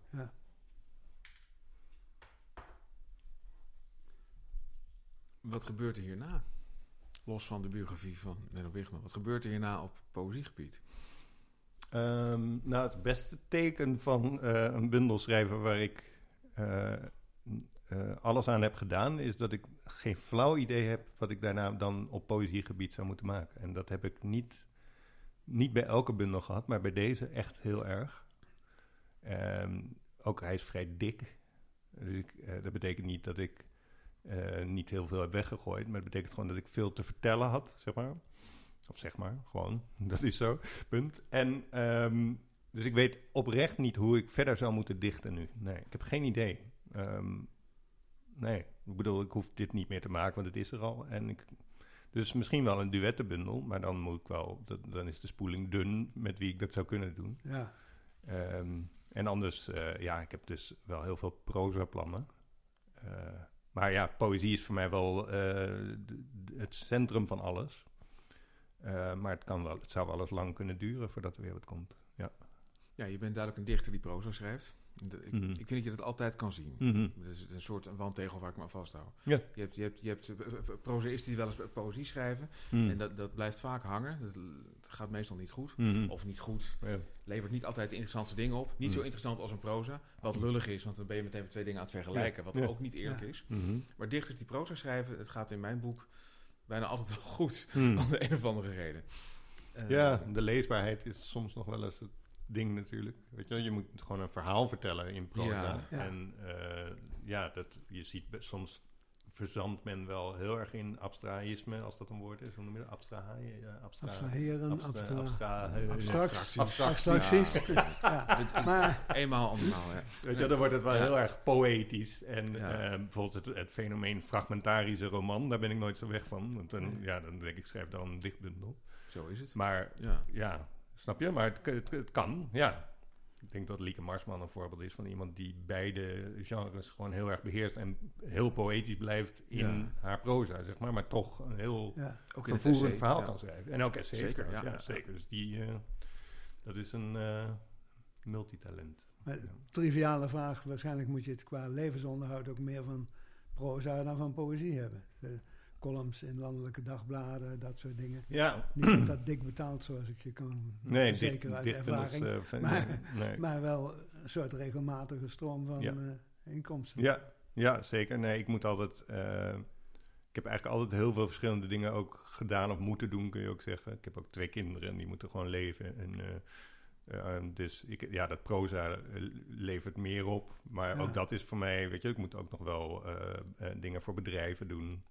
Ja.
Wat gebeurt er hierna? Los van de biografie van Menno. Wat gebeurt er hierna op poëziegebied?
Ehm, nou, het beste teken van eh, een bundel schrijven waar ik eh, eh, alles aan heb gedaan, is dat ik geen flauw idee heb wat ik daarna dan op poëziegebied zou moeten maken. En dat heb ik niet, niet bij elke bundel gehad, maar bij deze echt heel erg. Ehm, ook hij is vrij dik. Dus ik, dat betekent niet dat ik eh, niet heel veel heb weggegooid, maar het betekent gewoon dat ik veel te vertellen had, zeg maar. Of zeg maar, gewoon, dat is zo, punt. En ehm, dus ik weet oprecht niet hoe ik verder zou moeten dichten nu. Nee, ik heb geen idee. Ehm, nee, ik bedoel, ik hoef dit niet meer te maken, want het is er al. En ik, dus misschien wel een duettenbundel, maar dan moet ik wel, dat, dan is de spoeling dun met wie ik dat zou kunnen doen.
Ja.
Ehm, en anders, eh, ja, ik heb dus wel heel veel proza-plannen. Eh, maar ja, poëzie is voor mij wel eh, het centrum van alles. Eh, maar het, kan wel, het zou wel eens lang kunnen duren voordat er weer wat komt. Ja.
Je bent duidelijk een dichter die proza schrijft. Ik,
Mhm.
ik vind dat je dat altijd kan zien.
Mhm.
Het is een soort wandtegel waar ik me aan vasthoud.
Ja.
Je hebt, je hebt, je hebt eh, eh, prozaïsten die wel eens poëzie schrijven.
Mhm.
En dat, dat blijft vaak hangen. Dat, het gaat meestal niet goed.
Mhm.
Of niet goed.
Ja.
Levert niet altijd de interessantste dingen op. Niet zo interessant als een proza. Wat lullig is, want dan ben je meteen twee dingen aan het vergelijken. Wat
Ja.
ook niet eerlijk
Ja.
is. Maar dichters die proza schrijven, het gaat in mijn boek bijna altijd wel goed. Om de een of andere reden. Eh,
Ja, de leesbaarheid is soms nog wel eens het ding natuurlijk. Weet je, wel, je moet gewoon een verhaal vertellen in proza.
Ja.
Ja.
En eh, ja, dat, je ziet soms verzandt men wel heel erg in abstraïsme, als dat een woord is. Hoe noem je dat? Abstra, ja, abstra,
Abstraheren,
abstra-
abstra-
abstra-
abstract-
abstractie.
abstracties. Ja. Maar
Eenmaal, andermaal, ja.
Weet je, dan wordt het wel
Ja.
heel erg poëtisch. En
Ja.
eh, bijvoorbeeld het, het fenomeen fragmentarische roman, daar ben ik nooit zo weg van. Want dan, ja, dan denk ik, schrijf dan een dichtbundel.
Zo is het.
Maar
Ja.
Snap je? Maar het, het, het kan, ja. Ik denk dat Lieke Marsman een voorbeeld is van iemand die beide genres gewoon heel erg beheerst en heel poëtisch blijft in
Ja.
haar proza, zeg maar, maar toch een heel
ja.
Ook
vervoerend
essay,
verhaal
ja.
kan schrijven. En ook essays
Zeker,
trouwens,
ja.
zeker. Dus die, eh, dat is een eh, multitalent.
Maar
Ja.
triviale vraag. Waarschijnlijk moet je het qua levensonderhoud ook meer van proza dan van poëzie hebben. De columns in landelijke dagbladen, dat soort dingen.
Ja,
Niet dat dat dik betaald zoals ik je kan
nee,
verzekeren uit ervaring.
eh,
Maar-
nee.
Maar wel een soort regelmatige stroom van
Ja.
eh, inkomsten.
Ja, ja, zeker. Nee, ik moet altijd. eh, ik heb eigenlijk altijd heel veel verschillende dingen ook gedaan of moeten doen, kun je ook zeggen. Ik heb ook twee kinderen en die moeten gewoon leven. En, dus ik, ja, dat proza levert meer op. Maar
Ja.
ook dat is voor mij, weet je, ik moet ook nog wel dingen voor bedrijven doen.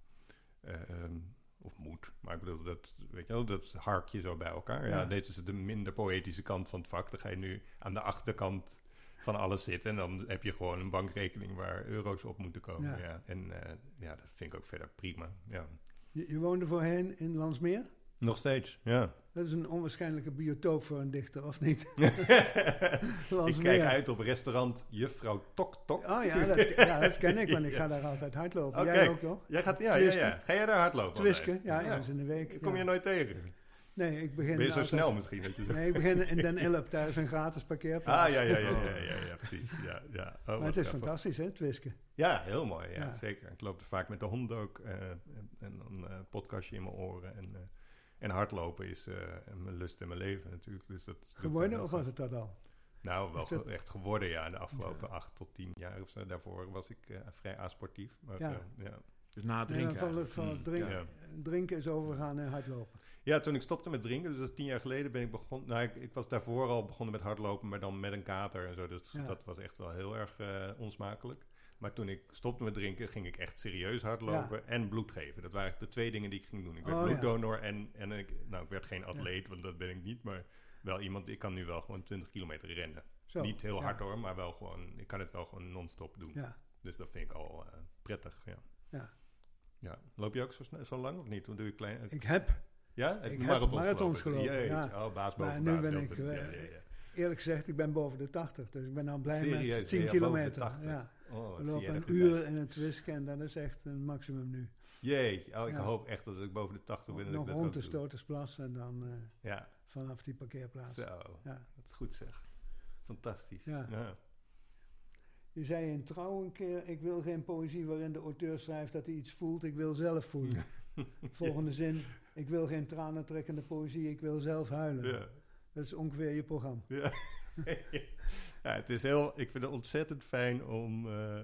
Eh, ehm, of moet. Maar ik bedoel, dat, weet je wel, dat hark je zo bij elkaar. Ja,
Ja.
dit is de minder poëtische kant van het vak. Dan ga je nu aan de achterkant van alles zitten. En dan heb je gewoon een bankrekening waar euro's op moeten komen.
Ja.
Ja. En eh, ja, dat vind ik ook verder prima. Ja.
Je, je woonde voorheen in Landsmeer.
Nog steeds, ja.
Dat is een onwaarschijnlijke biotoop voor een dichter, of niet?
ik kijk uit op restaurant Juffrouw Tok Tok.
Oh ja dat, ja, dat ken ik, want ik ga daar altijd hardlopen.
Oké.
Jij ook toch?
Jij gaat, ja, ja, ja. Ga jij daar hardlopen?
Twisken, ja, ja, eens in de week.
Kom je nooit tegen?
Nee, ik begin
Ben je zo
altijd-
snel misschien? Dat je zo...
Nee, ik begin in Den Ilp, daar is een gratis parkeerplaats.
Ah, ja, ja, ja, ja, ja, ja, precies. Ja, ja. Oh,
Maar het is
grappig.
fantastisch, hè, Twisken.
Ja, heel mooi. Ja,
Ja.
zeker. Ik loop er vaak met de hond ook. eh, en, en dan een podcastje in mijn oren. En, eh, en hardlopen is eh, mijn lust en mijn leven natuurlijk. Dus dat,
Geworden, of was het dat al?
Nou, wel
dat-
echt geworden, ja. De afgelopen acht tot tien jaar of zo. Daarvoor was ik eh, vrij asportief. Maar,
Ja.
ja. ja.
Dus na het drinken
van het, van het drinken,
ja.
drinken is overgegaan naar hardlopen.
Ja, toen ik stopte met drinken, dus dat is tien jaar geleden, ben ik begonnen. Nou, ik, ik was daarvoor al begonnen met hardlopen, maar dan met een kater en zo. Dus
Ja.
dat was echt wel heel erg eh, onsmakelijk. Maar toen ik stopte met drinken, ging ik echt serieus hardlopen en bloed geven. Dat waren de twee dingen die ik ging doen. Ik werd
Oh, ja.
bloeddonor en, en ik, nou, ik werd geen atleet, want dat ben ik niet. Maar wel iemand, ik kan nu wel gewoon 20 kilometer rennen.
Zo,
niet heel hard hoor, maar wel gewoon, ik kan het wel gewoon non-stop doen.
Ja,
Dus dat vind ik al eh, prettig, ja.
Ja.
Ja. Loop je ook zo, zo lang of niet? Dan doe je klein...
ik heb,
Ja, heb
Ik heb
marathons,
marathons gelopen,
Jeetje,
ja.
Oh, baas
Maar
boven
nu
baas,
ben ik, eh, eerlijk gezegd, ik ben boven de 80. Dus ik ben nou blij
Serieus,
met 10
ben je boven de
kilometer.
80?
Ja.
Oh,
We lopen een uur
uit.
in het en dat is echt een maximum nu.
Jee, oh, ik
Ja.
hoop echt dat ik boven de 80 ben.
Nog rond de. Stotersplas en dan eh,
Ja,
vanaf die parkeerplaats.
zo.
Ja.
Dat is goed zeg. Fantastisch.
Ja.
Ja.
Je zei in Trouw een keer, ik wil geen poëzie waarin de auteur schrijft dat hij iets voelt, ik wil zelf voelen. Volgende zin, ik wil geen tranentrekkende poëzie, ik wil zelf huilen.
Ja.
Dat is ongeveer je programma.
Ja. ja, het is heel, ik vind het ontzettend fijn om eh,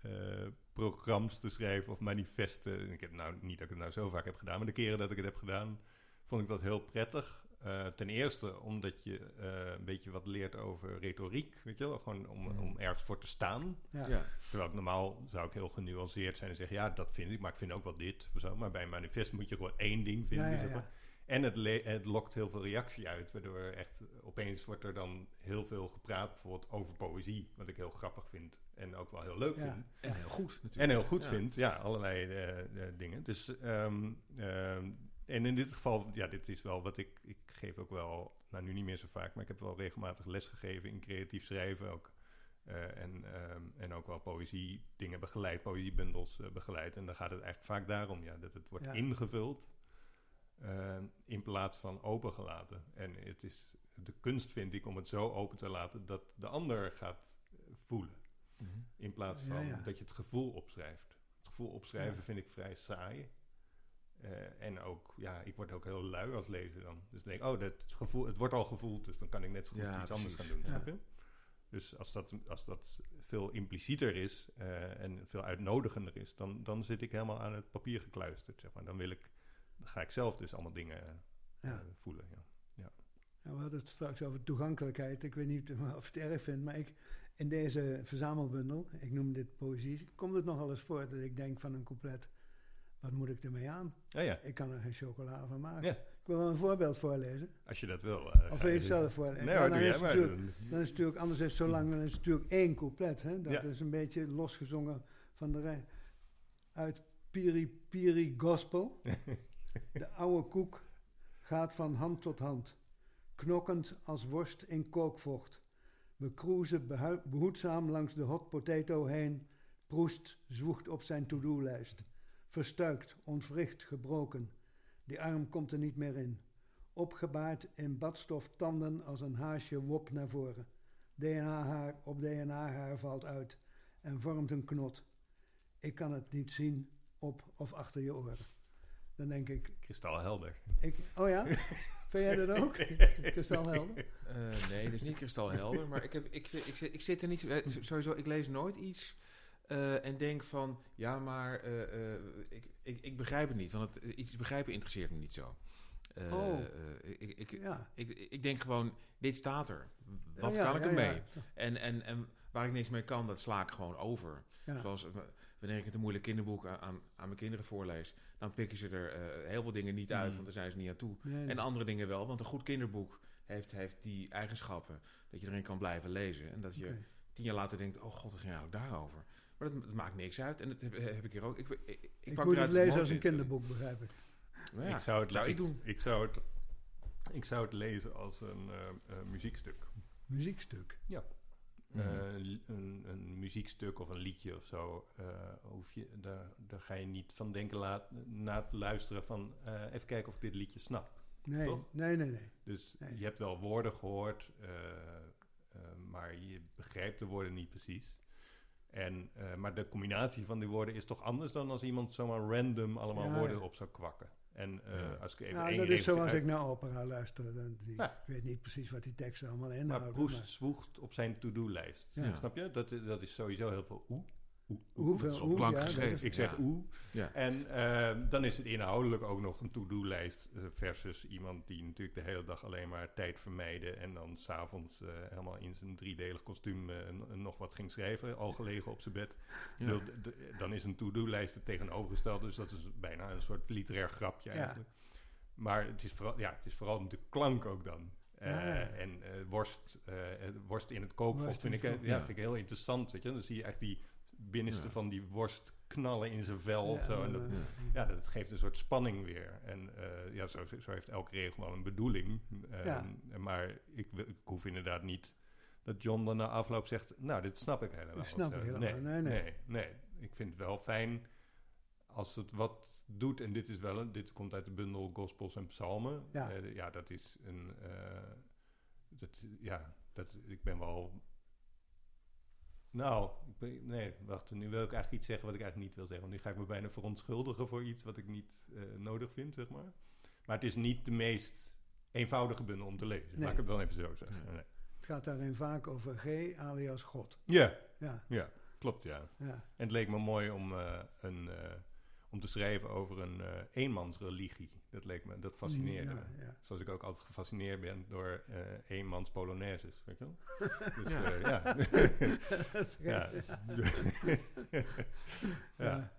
eh, programma's te schrijven of manifesten. Ik heb nou niet dat ik het nou zo vaak heb gedaan, maar de keren dat ik het heb gedaan, vond ik dat heel prettig. Eh, ten eerste omdat je eh, een beetje wat leert over retoriek, weet je wel, gewoon om,
Mm.
om ergens voor te staan.
Ja.
Ja.
Terwijl ik normaal zou ik heel genuanceerd zijn en zeggen, ja, dat vind ik, maar ik vind ook wel dit. Of zo. Maar bij een manifest moet je gewoon één ding vinden.
Ja, ja,
zeg maar. En het, het lokt heel veel reactie uit, waardoor echt opeens wordt er dan heel veel gepraat, bijvoorbeeld over poëzie, wat ik heel grappig vind en ook wel heel leuk
Ja.
vind.
En heel goed natuurlijk.
En heel goed
Ja.
vind, ja, allerlei eh, eh, dingen. Dus, ehm, ehm, en in dit geval, ja, dit is wel wat ik, ik geef ook wel, nou nu niet meer zo vaak, maar ik heb wel regelmatig les gegeven in creatief schrijven ook. Eh, en, ehm, en ook wel poëzie dingen begeleid, poëziebundels begeleid. En dan gaat het eigenlijk vaak daarom, ja, dat het wordt
Ja.
ingevuld eh, in plaats van opengelaten. En het is de kunst, vind ik, om het zo open te laten dat de ander gaat voelen.
Mhm.
In plaats van
ja.
dat je het gevoel opschrijft. Het gevoel opschrijven
Ja.
vind ik vrij saai. Eh, en ook, ja, ik word ook heel lui als lezer dan. Dus ik denk, oh, dat gevoel, het wordt al gevoeld, dus dan kan ik net zo goed
Ja,
iets anders gaan doen.
Ja.
Snap je? Dus als dat, als dat veel implicieter is eh, en veel uitnodigender is, dan, dan zit ik helemaal aan het papier gekluisterd. Zeg maar. Dan wil ik, dan ga ik zelf dus allemaal dingen eh,
Ja.
voelen. Ja.
Ja, we hadden het straks over toegankelijkheid. Ik weet niet of je het erg vindt, maar ik, in deze verzamelbundel, ik noem dit poëzie, komt het nogal eens voor dat ik denk van een couplet, wat moet ik ermee aan?
Ja,
Ik kan er geen chocola van maken.
Ja.
Ik wil wel een voorbeeld voorlezen.
als je dat wil. eh,
Of wil je het zelf voorlezen?
Nee
Ja,
hoor,
dan is
maar.
Dan is het natuurlijk, anders is het zo lang, dan is het natuurlijk één couplet. Hè? Dat
Ja.
is een beetje losgezongen van de rij. Uit Piri Piri Gospel. de oude koek gaat van hand tot hand. Knokkend als worst in kookvocht. We cruisen behoedzaam langs de hot potato heen. Proest zwoegt op zijn to-do-lijst. Verstuikt, ontwricht, gebroken. Die arm komt er niet meer in. Opgebaard in badstof tanden als een haasje wop naar voren. DNA-haar op DNA-haar valt uit en vormt een knot. Ik kan het niet zien op of achter je oren. Dan denk ik,
Kristalhelder.
ik oh ja? Vind jij dat ook? Kristalhelder?
Eh, nee, het is niet kristalhelder, maar ik, heb, ik, ik, zit, ik zit er niet... eh, Sowieso, ik lees nooit iets eh, en denk van... Ja, maar eh, eh, ik, ik, ik begrijp het niet, want het, iets begrijpen interesseert me niet zo. Eh,
Oh.
eh, ik, ik,
Ja.
ik, ik denk gewoon, dit staat er. Wat
Ja,
kan ik ermee?
ja.
En, en, en waar ik niks mee kan, dat sla ik gewoon over.
Ja.
Zoals wanneer ik het een moeilijk kinderboek aan, aan, aan mijn kinderen voorlees... dan pikken ze er eh, heel veel dingen niet uit,
Mm.
want daar zijn ze niet aan toe.
Nee, nee.
En andere dingen wel, want een goed kinderboek heeft, heeft die eigenschappen dat je erin kan blijven lezen. En dat je
Oké.
tien jaar later denkt, oh god, het ging eigenlijk daarover. Maar dat, dat maakt niks uit. En dat heb, heb ik hier ook. Ik, ik, ik,
Ik
pak
moet het lezen als een kinderboek, begrijp ik.
Nou ja,
ik zou het,
zou ik
ik,
doen.
Ik zou het, ik zou het lezen als een eh, eh, muziekstuk.
Muziekstuk.
Mhm.
Eh, li- een, een muziekstuk of een liedje of zo. eh, hoef je, daar, daar ga je niet van denken laat, na te luisteren van... eh, even kijken of ik dit liedje snap.
Nee,
Toch?
nee, nee, nee.
Dus
Nee.
je hebt wel woorden gehoord, eh, eh, maar je begrijpt de woorden niet precies. En, maar de combinatie van die woorden is toch anders dan als iemand zomaar random allemaal
Ja,
woorden
ja.
op zou kwakken. En eh,
Ja.
als ik even
Nou,
één
dat is zoals
uit-
ik naar opera luister. Dan, die,
Ja.
Ik weet niet precies wat die teksten allemaal
Maar
inhouden.
Proest
maar-
zwoegt op zijn to-do-lijst.
Ja.
Snap je? Dat, is- dat is sowieso heel veel oeh.
Hoeveel
is op klank
ja,
geschreven.
Ik zeg.
Ja.
En eh, dan is het inhoudelijk ook nog een to-do-lijst eh, versus iemand die natuurlijk de hele dag alleen maar tijd vermijde en dan s'avonds eh helemaal in zijn driedelig kostuum eh, nog wat ging schrijven, al gelegen op zijn bed.
Ja.
Dan is een to-do-lijst het tegenovergestelde, dus dat is bijna een soort literair grapje
Ja.
eigenlijk. Maar het is vooral, ja, het is vooral de klank ook dan. Eh,
Ja, ja.
En eh, worst, eh, worst in het kookvot
Worst
vind
in
ik, ja. vind ik heel interessant. Weet je? Dan zie je echt die binnenste
Ja.
van die worst knallen in zijn vel of zo. En dat, ja, dat geeft een soort spanning weer. En eh, ja, zo, zo heeft elke regel wel een bedoeling. Ehm,
Ja.
Maar ik, ik hoef inderdaad niet dat John dan na afloop zegt, nou, dit snap ik helemaal.
Dat snap ik helemaal. Nee, nee.
nee, nee. Ik vind het wel fijn als het wat doet. En dit is wel een, dit komt uit de bundel Gospels en Psalmen.
Ja.
Eh, ja, dat is een, eh, dat, ja, dat, ik ben wel... Nou, ik ben- nee, wacht, nu wil ik eigenlijk iets zeggen wat ik eigenlijk niet wil zeggen. Want nu ga ik me bijna verontschuldigen voor iets wat ik niet eh, nodig vind, zeg maar. Maar het is niet de meest eenvoudige bundel om te lezen.
Nee.
Laat ik het dan even zo zeggen.
Nee.
Nee.
Het gaat daarin vaak over G alias God.
Ja,
Ja,
ja, klopt, ja.
ja.
En het leek me mooi om, eh, een, eh, om te schrijven over een eh, eenmansreligie. Dat leek me, dat fascineerde
Ja,
me.
ja.
Zoals ik ook altijd gefascineerd ben door eh eenmans polonaises, weet je wel? Dus,
Ja.
eh, ja. ja. ja.
Ja.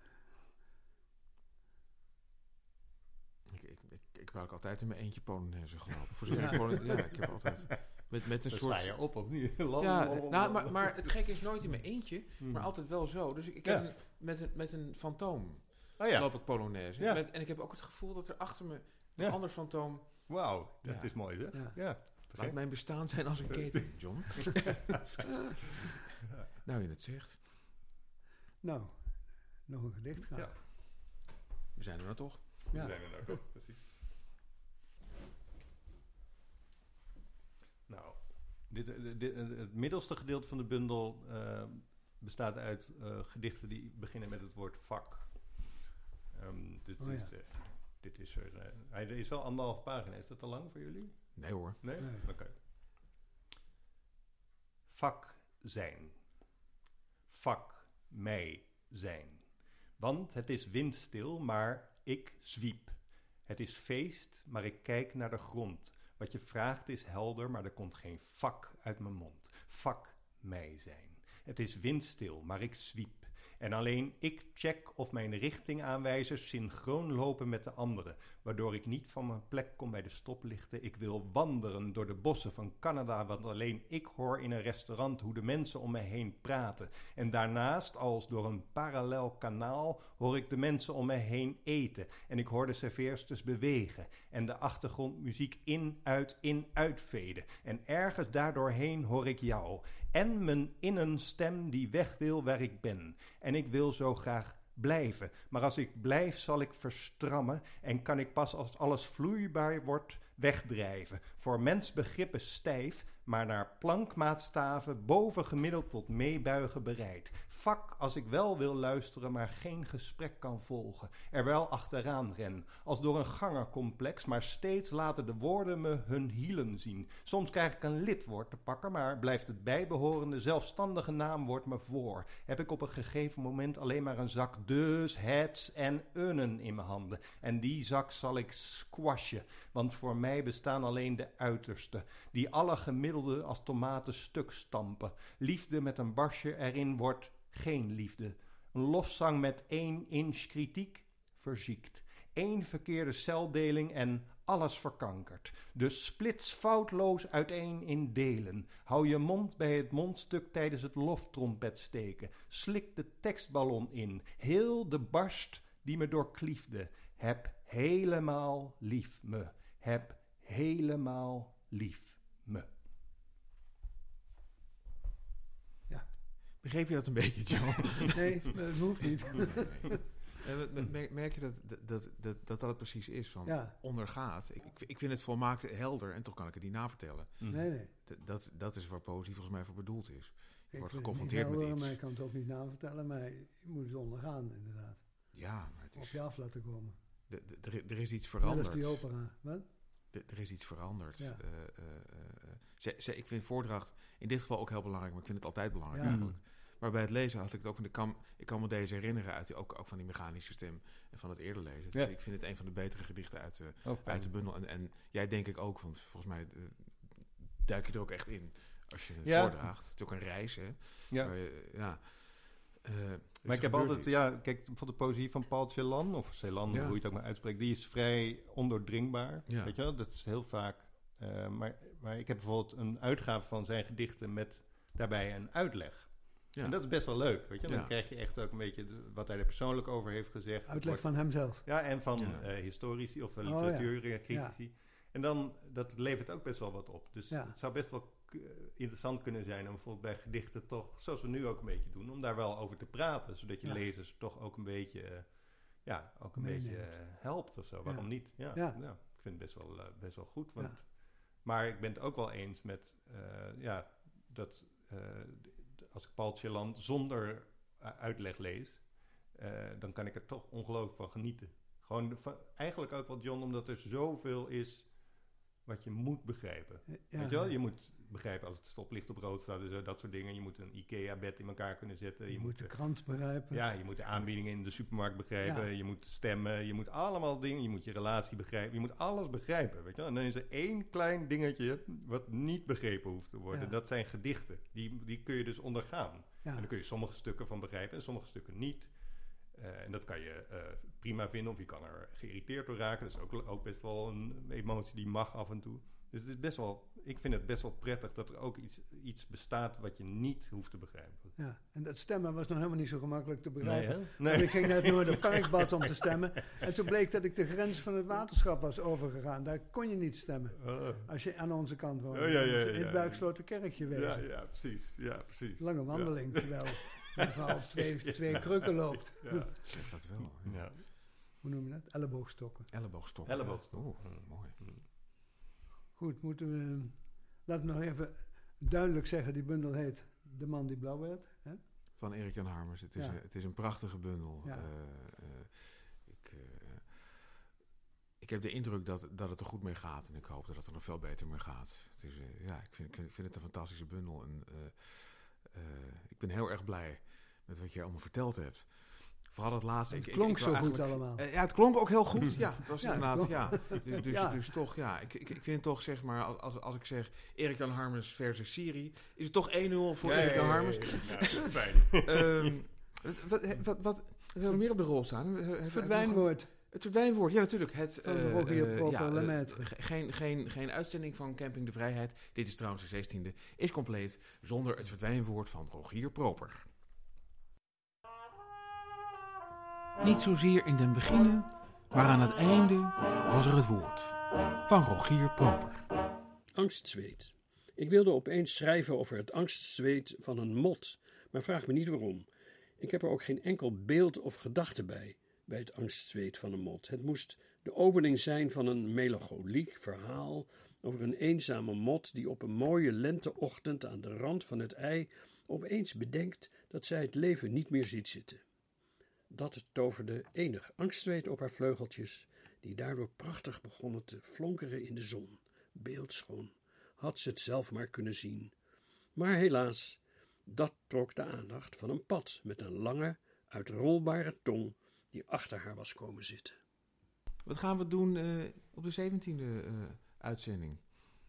Ik, ik, ik, altijd in mijn eentje Polonaise gelopen. Voor
Ja.
ja. ja, ik heb altijd met, met een
Dan
soort...
sta je op of niet?
Ja, nou, maar, maar het gekke is nooit in mijn eentje,
Hmm.
maar altijd wel zo. Dus ik, ik
Ja.
heb een- met, een, met een fantoom
Oh ja,
loop ik Polonaise.
Ja.
Met, en ik heb ook het gevoel dat er achter me een
Ja.
ander fantoom...
wauw, dat
Ja.
is mooi zeg.
Ja.
Laat mijn bestaan zijn als een keten, John. nou, je het zegt.
Nou, nog een gedicht.
Ja.
We zijn er nou toch.
We
Ja.
zijn er nou toch, precies. Nou, dit, eh, dit, eh, het middelste gedeelte van de bundel eh, bestaat uit eh, gedichten die beginnen met het woord vak. Ehm, dit,
Oh ja.
eh, dit is er. eh, hij is wel anderhalf pagina. Is dat te lang voor jullie?
Nee hoor.
Nee?
Nee.
Oké. Vak zijn. Vak mij zijn. Want het is windstil, maar ik zwiep. Het is feest, maar ik kijk naar de grond. Wat je vraagt is helder, maar er komt geen vak uit mijn mond. Vak mij zijn. Het is windstil, maar ik zwiep. En alleen ik check of mijn richtingaanwijzers synchroon lopen met de anderen, waardoor ik niet van mijn plek kom bij de stoplichten. Ik wil wandelen door de bossen van Canada, want alleen ik hoor in een restaurant hoe de mensen om me heen praten. En daarnaast, als door een parallel kanaal, hoor ik de mensen om me heen eten. En ik hoor de serveersters bewegen. En de achtergrondmuziek in, uit, in, uitveden. En ergens daardoorheen hoor ik jou. En mijn innenstem die weg wil waar ik ben. En ik wil zo graag blijven. Maar als ik blijf, zal ik verstrammen. En kan ik pas als alles vloeibaar wordt wegdrijven. Voor mensbegrippen stijf, maar naar plankmaatstaven boven gemiddeld tot meebuigen bereid. Vak als ik wel wil luisteren, maar geen gesprek kan volgen. Er wel achteraan ren, als door een gangercomplex, maar steeds laten de woorden me hun hielen zien. Soms krijg ik een lidwoord te pakken, maar blijft het bijbehorende zelfstandige naamwoord me voor. Heb ik op een gegeven moment alleen maar een zak dus, hets en unnen in mijn handen. En die zak zal ik squashen, want voor mij bestaan alleen de uitersten, die alle gemiddelde als tomaten stuk stampen. Liefde met een barsje erin wordt geen liefde. Een lofzang met één inch kritiek verziekt. Eén verkeerde celdeling en alles verkankerd. Dus splits foutloos uiteen in delen. Hou je mond bij het mondstuk tijdens het loftrompet steken. Slik de tekstballon in. Heel de barst die me doorkliefde. Heb helemaal lief me. Heb helemaal lief me.
Begreep je dat een beetje, John?
Nee, dat hoeft niet.
Eh, merk, je dat dat, dat, dat, dat dat het precies is? Van
Ja,
ondergaat. Ik, ik, vind het volmaakt helder en toch kan ik het niet navertellen.
nee, nee.
D- dat, dat is waar poëzie volgens mij voor bedoeld is.
Ik
wordt geconfronteerd met iets.
Maar ik kan het ook niet navertellen, maar je moet het ondergaan inderdaad.
Ja, maar het
Op
is,
je af laten komen.
er, er is iets veranderd.
als die opera. Wat?
Er is iets veranderd.
Ja.
Eh, eh, eh, ze- ze- ik vind voordracht in dit geval ook heel belangrijk, maar ik vind het altijd belangrijk
Ja.
eigenlijk. Maar bij het lezen had ik het ook, van ik kan, ik kan me deze herinneren uit die, ook, ook van die mechanische stem en van het eerder lezen.
Ja.
Ik vind het een van de betere gedichten uit de,
Oh,
uit de bundel. En, en jij denk ik ook, want volgens mij eh, duik je er ook echt in als je het
Ja.
voordraagt. Het is ook een reis, hè?
Ja.
Je- ja. Eh, dus
Maar ik heb altijd,
iets.
ja, kijk, voor de poëzie van Paul Celan, of Celan,
Ja.
hoe je het ook maar uitspreekt, die is vrij ondoordringbaar. Weet je wel, dat is heel vaak. eh, maar, maar ik heb bijvoorbeeld een uitgave van zijn gedichten met daarbij een uitleg.
Ja.
En dat is best wel leuk, weet je. Dan
Ja.
krijg je echt ook een beetje de- wat hij er persoonlijk over heeft gezegd.
Uitleg
Wordt-
van hemzelf.
Ja, en van
Ja.
eh, historici of eh,
Oh, ja.
literatuurcritici. En dan, dat levert ook best wel wat op. Dus
Ja.
het zou best wel k- interessant kunnen zijn om bijvoorbeeld bij gedichten toch, zoals we nu ook een beetje doen, om daar wel over te praten. Zodat je
Ja.
lezers toch ook een beetje, eh, ja, ook een
Meeneemt.
beetje eh, helpt of zo. Waarom niet? Ja,
Ja.
ja. ik vind het best wel, eh, best wel goed. Want,
Ja.
Maar ik ben het ook wel eens met, eh, ja, dat eh, als ik Paul Celan zonder eh, uitleg lees, eh, dan kan ik er toch ongelooflijk van genieten. Gewoon van, eigenlijk ook wel John, omdat er zoveel is wat je moet begrijpen.
Ja.
Weet je wel? Je moet begrijpen als het stoplicht op rood staat en zo, dat soort dingen. Je moet een IKEA-bed in elkaar kunnen zetten.
Je
Je,
moet de
eh,
krant begrijpen.
ja, je moet de aanbiedingen in de supermarkt begrijpen.
Ja.
Je moet stemmen. Je moet allemaal dingen. Je moet je relatie begrijpen. Je moet alles begrijpen. Weet je? En dan is er één klein dingetje wat niet begrepen hoeft te worden.
Ja.
Dat zijn gedichten. Die, die kun je dus ondergaan.
Ja.
En dan kun je sommige stukken van begrijpen en sommige stukken niet. Eh, en dat kan je eh, prima vinden of je kan er geïrriteerd door raken. Dat is ook, ook best wel een emotie die mag af en toe. Dus het is best wel, ik vind het best wel prettig dat er ook iets, iets bestaat wat je niet hoeft te begrijpen.
Ja. En dat stemmen was nog helemaal niet zo gemakkelijk te begrijpen.
hè?
Want ik ging net door de parkbad om te stemmen. En toen bleek dat ik de grens van het waterschap was overgegaan. Daar kon je niet stemmen.
Oh.
Als je aan onze kant woonde.
Oh, ja, ja, ja,
in het
ja.
Buiksloterkerkje wezen.
Ja, ja, precies. Ja, precies.
Lange wandeling, terwijl op twee, twee krukken loopt.
Ja.
Zeg dat wel.
ja.
Hoe noem je dat? Elleboogstokken.
Elleboogstokken.
Elleboogstokken.
Oeh, mooi.
Goed, moeten we... Laten we nog even duidelijk zeggen, die bundel heet De man die blauw werd. Hè?
Van Erik Jan Harmers. Het is,
Ja.
een, het is een prachtige bundel.
Ja.
Eh, eh, ik, eh, ik heb de indruk dat, dat het er goed mee gaat. En ik hoop dat het er nog veel beter mee gaat. Het is, ja, ik vind, ik, vind, het een fantastische bundel. En, ik ben heel erg blij met wat je allemaal verteld hebt. Vooral het laatste.
Het
ik-
klonk
ik
zo goed allemaal.
Eh, ja, het klonk ook heel goed. Ja, het was
Ja, het
inderdaad, ja. Dus, dus,
Ja.
dus toch, ja. Ik, ik, ik vind toch, zeg maar, als- als, ik zeg Erik Jan Harmers versus Siri, is het toch 1-0 voor Erik Jan Harmers.
Nou, fijn.
Ehm, wat, wat, wat, meer op de rol staan? Nog-
Verdwijnwoord.
Het verdwijnwoord, ja natuurlijk. Het,
Van Rogier
eh,
Proper
ja, ge- geen, geen, geen uitzending van Camping de Vrijheid. Dit is trouwens de 16e. Is compleet zonder het verdwijnwoord van Rogier Proper. Niet zozeer in den beginnen, maar aan het einde was er het woord van Rogier Proper.
Angstzweet. Ik wilde opeens schrijven over het angstzweet van een mot, maar vraag me niet waarom. Ik heb er ook geen enkel beeld of gedachte bij, bij het angstzweet van een mot. Het moest de opening zijn van een melancholiek verhaal over een eenzame mot die op een mooie lenteochtend aan de rand van het ei opeens bedenkt dat zij het leven niet meer ziet zitten. Dat toverde enig angstzweet op haar vleugeltjes, die daardoor prachtig begonnen te flonkeren in de zon. Beeldschoon, had ze het zelf maar kunnen zien. Maar helaas, dat trok de aandacht van een pad met een lange, uitrolbare tong die achter haar was komen zitten.
Wat gaan we doen eh, op de 17e eh, uitzending?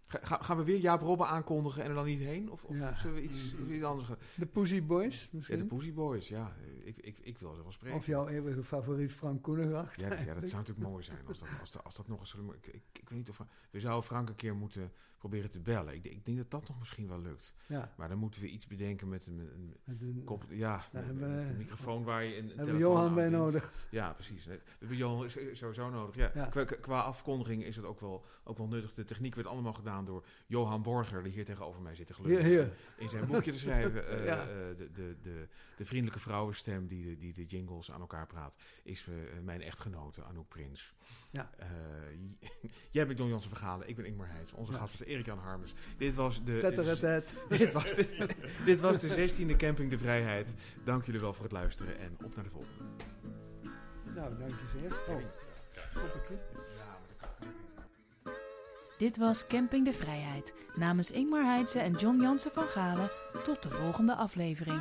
Ga- ga- gaan we weer Jaap Robben aankondigen en er dan niet heen? Of, of
Ja.
zullen we iets, iets anders gaan?
De Pussy Boys
Ja,
misschien?
de Pussy Boys, ja. Ik, ik, ik wil ze wel spreken.
of jouw eeuwige favoriet Frank Koenengracht?
Ja, dat, ja, dat zou natuurlijk mooi zijn als dat, als dat, als dat nog eens... Ik, ik, ik weet niet of... We zouden Frank een keer moeten proberen te bellen. Ik, denk- ik denk dat dat nog misschien wel lukt.
Ja,
Maar dan moeten we iets bedenken met een, een
met een,
kop... Ja, met,
hebben
met
we-
een microfoon waar je een, een
hebben Johan bij nodig.
Ja, precies. We hebben Johan sowieso nodig. Ja,
Ja.
Qua, qua afkondiging is het ook wel, ook wel nuttig. De techniek werd allemaal gedaan door Johan Borger, die hier tegenover mij zit gelukkig.
hier.
In zijn boekje te schrijven. eh,
Ja.
eh, de, de, de, de vriendelijke vrouwenstem die de, die de jingles aan elkaar praat, is eh, mijn echtgenote Anouk Prins.
Ja.
Eh, j- jij bent Don Jansen Vergalen, ik ben Ingmar Heijs. Onze
Ja.
gast was Erik-Jan Harmers. Dit was de... Dit was, de, dit was de 16e Camping de Vrijheid. Dank jullie wel voor het luisteren en op naar de volgende.
Nou, dank je zeer. Oh.
Dit was Camping de Vrijheid. Namens Ingmar Heidse en John Jansen van Galen. Tot de volgende aflevering.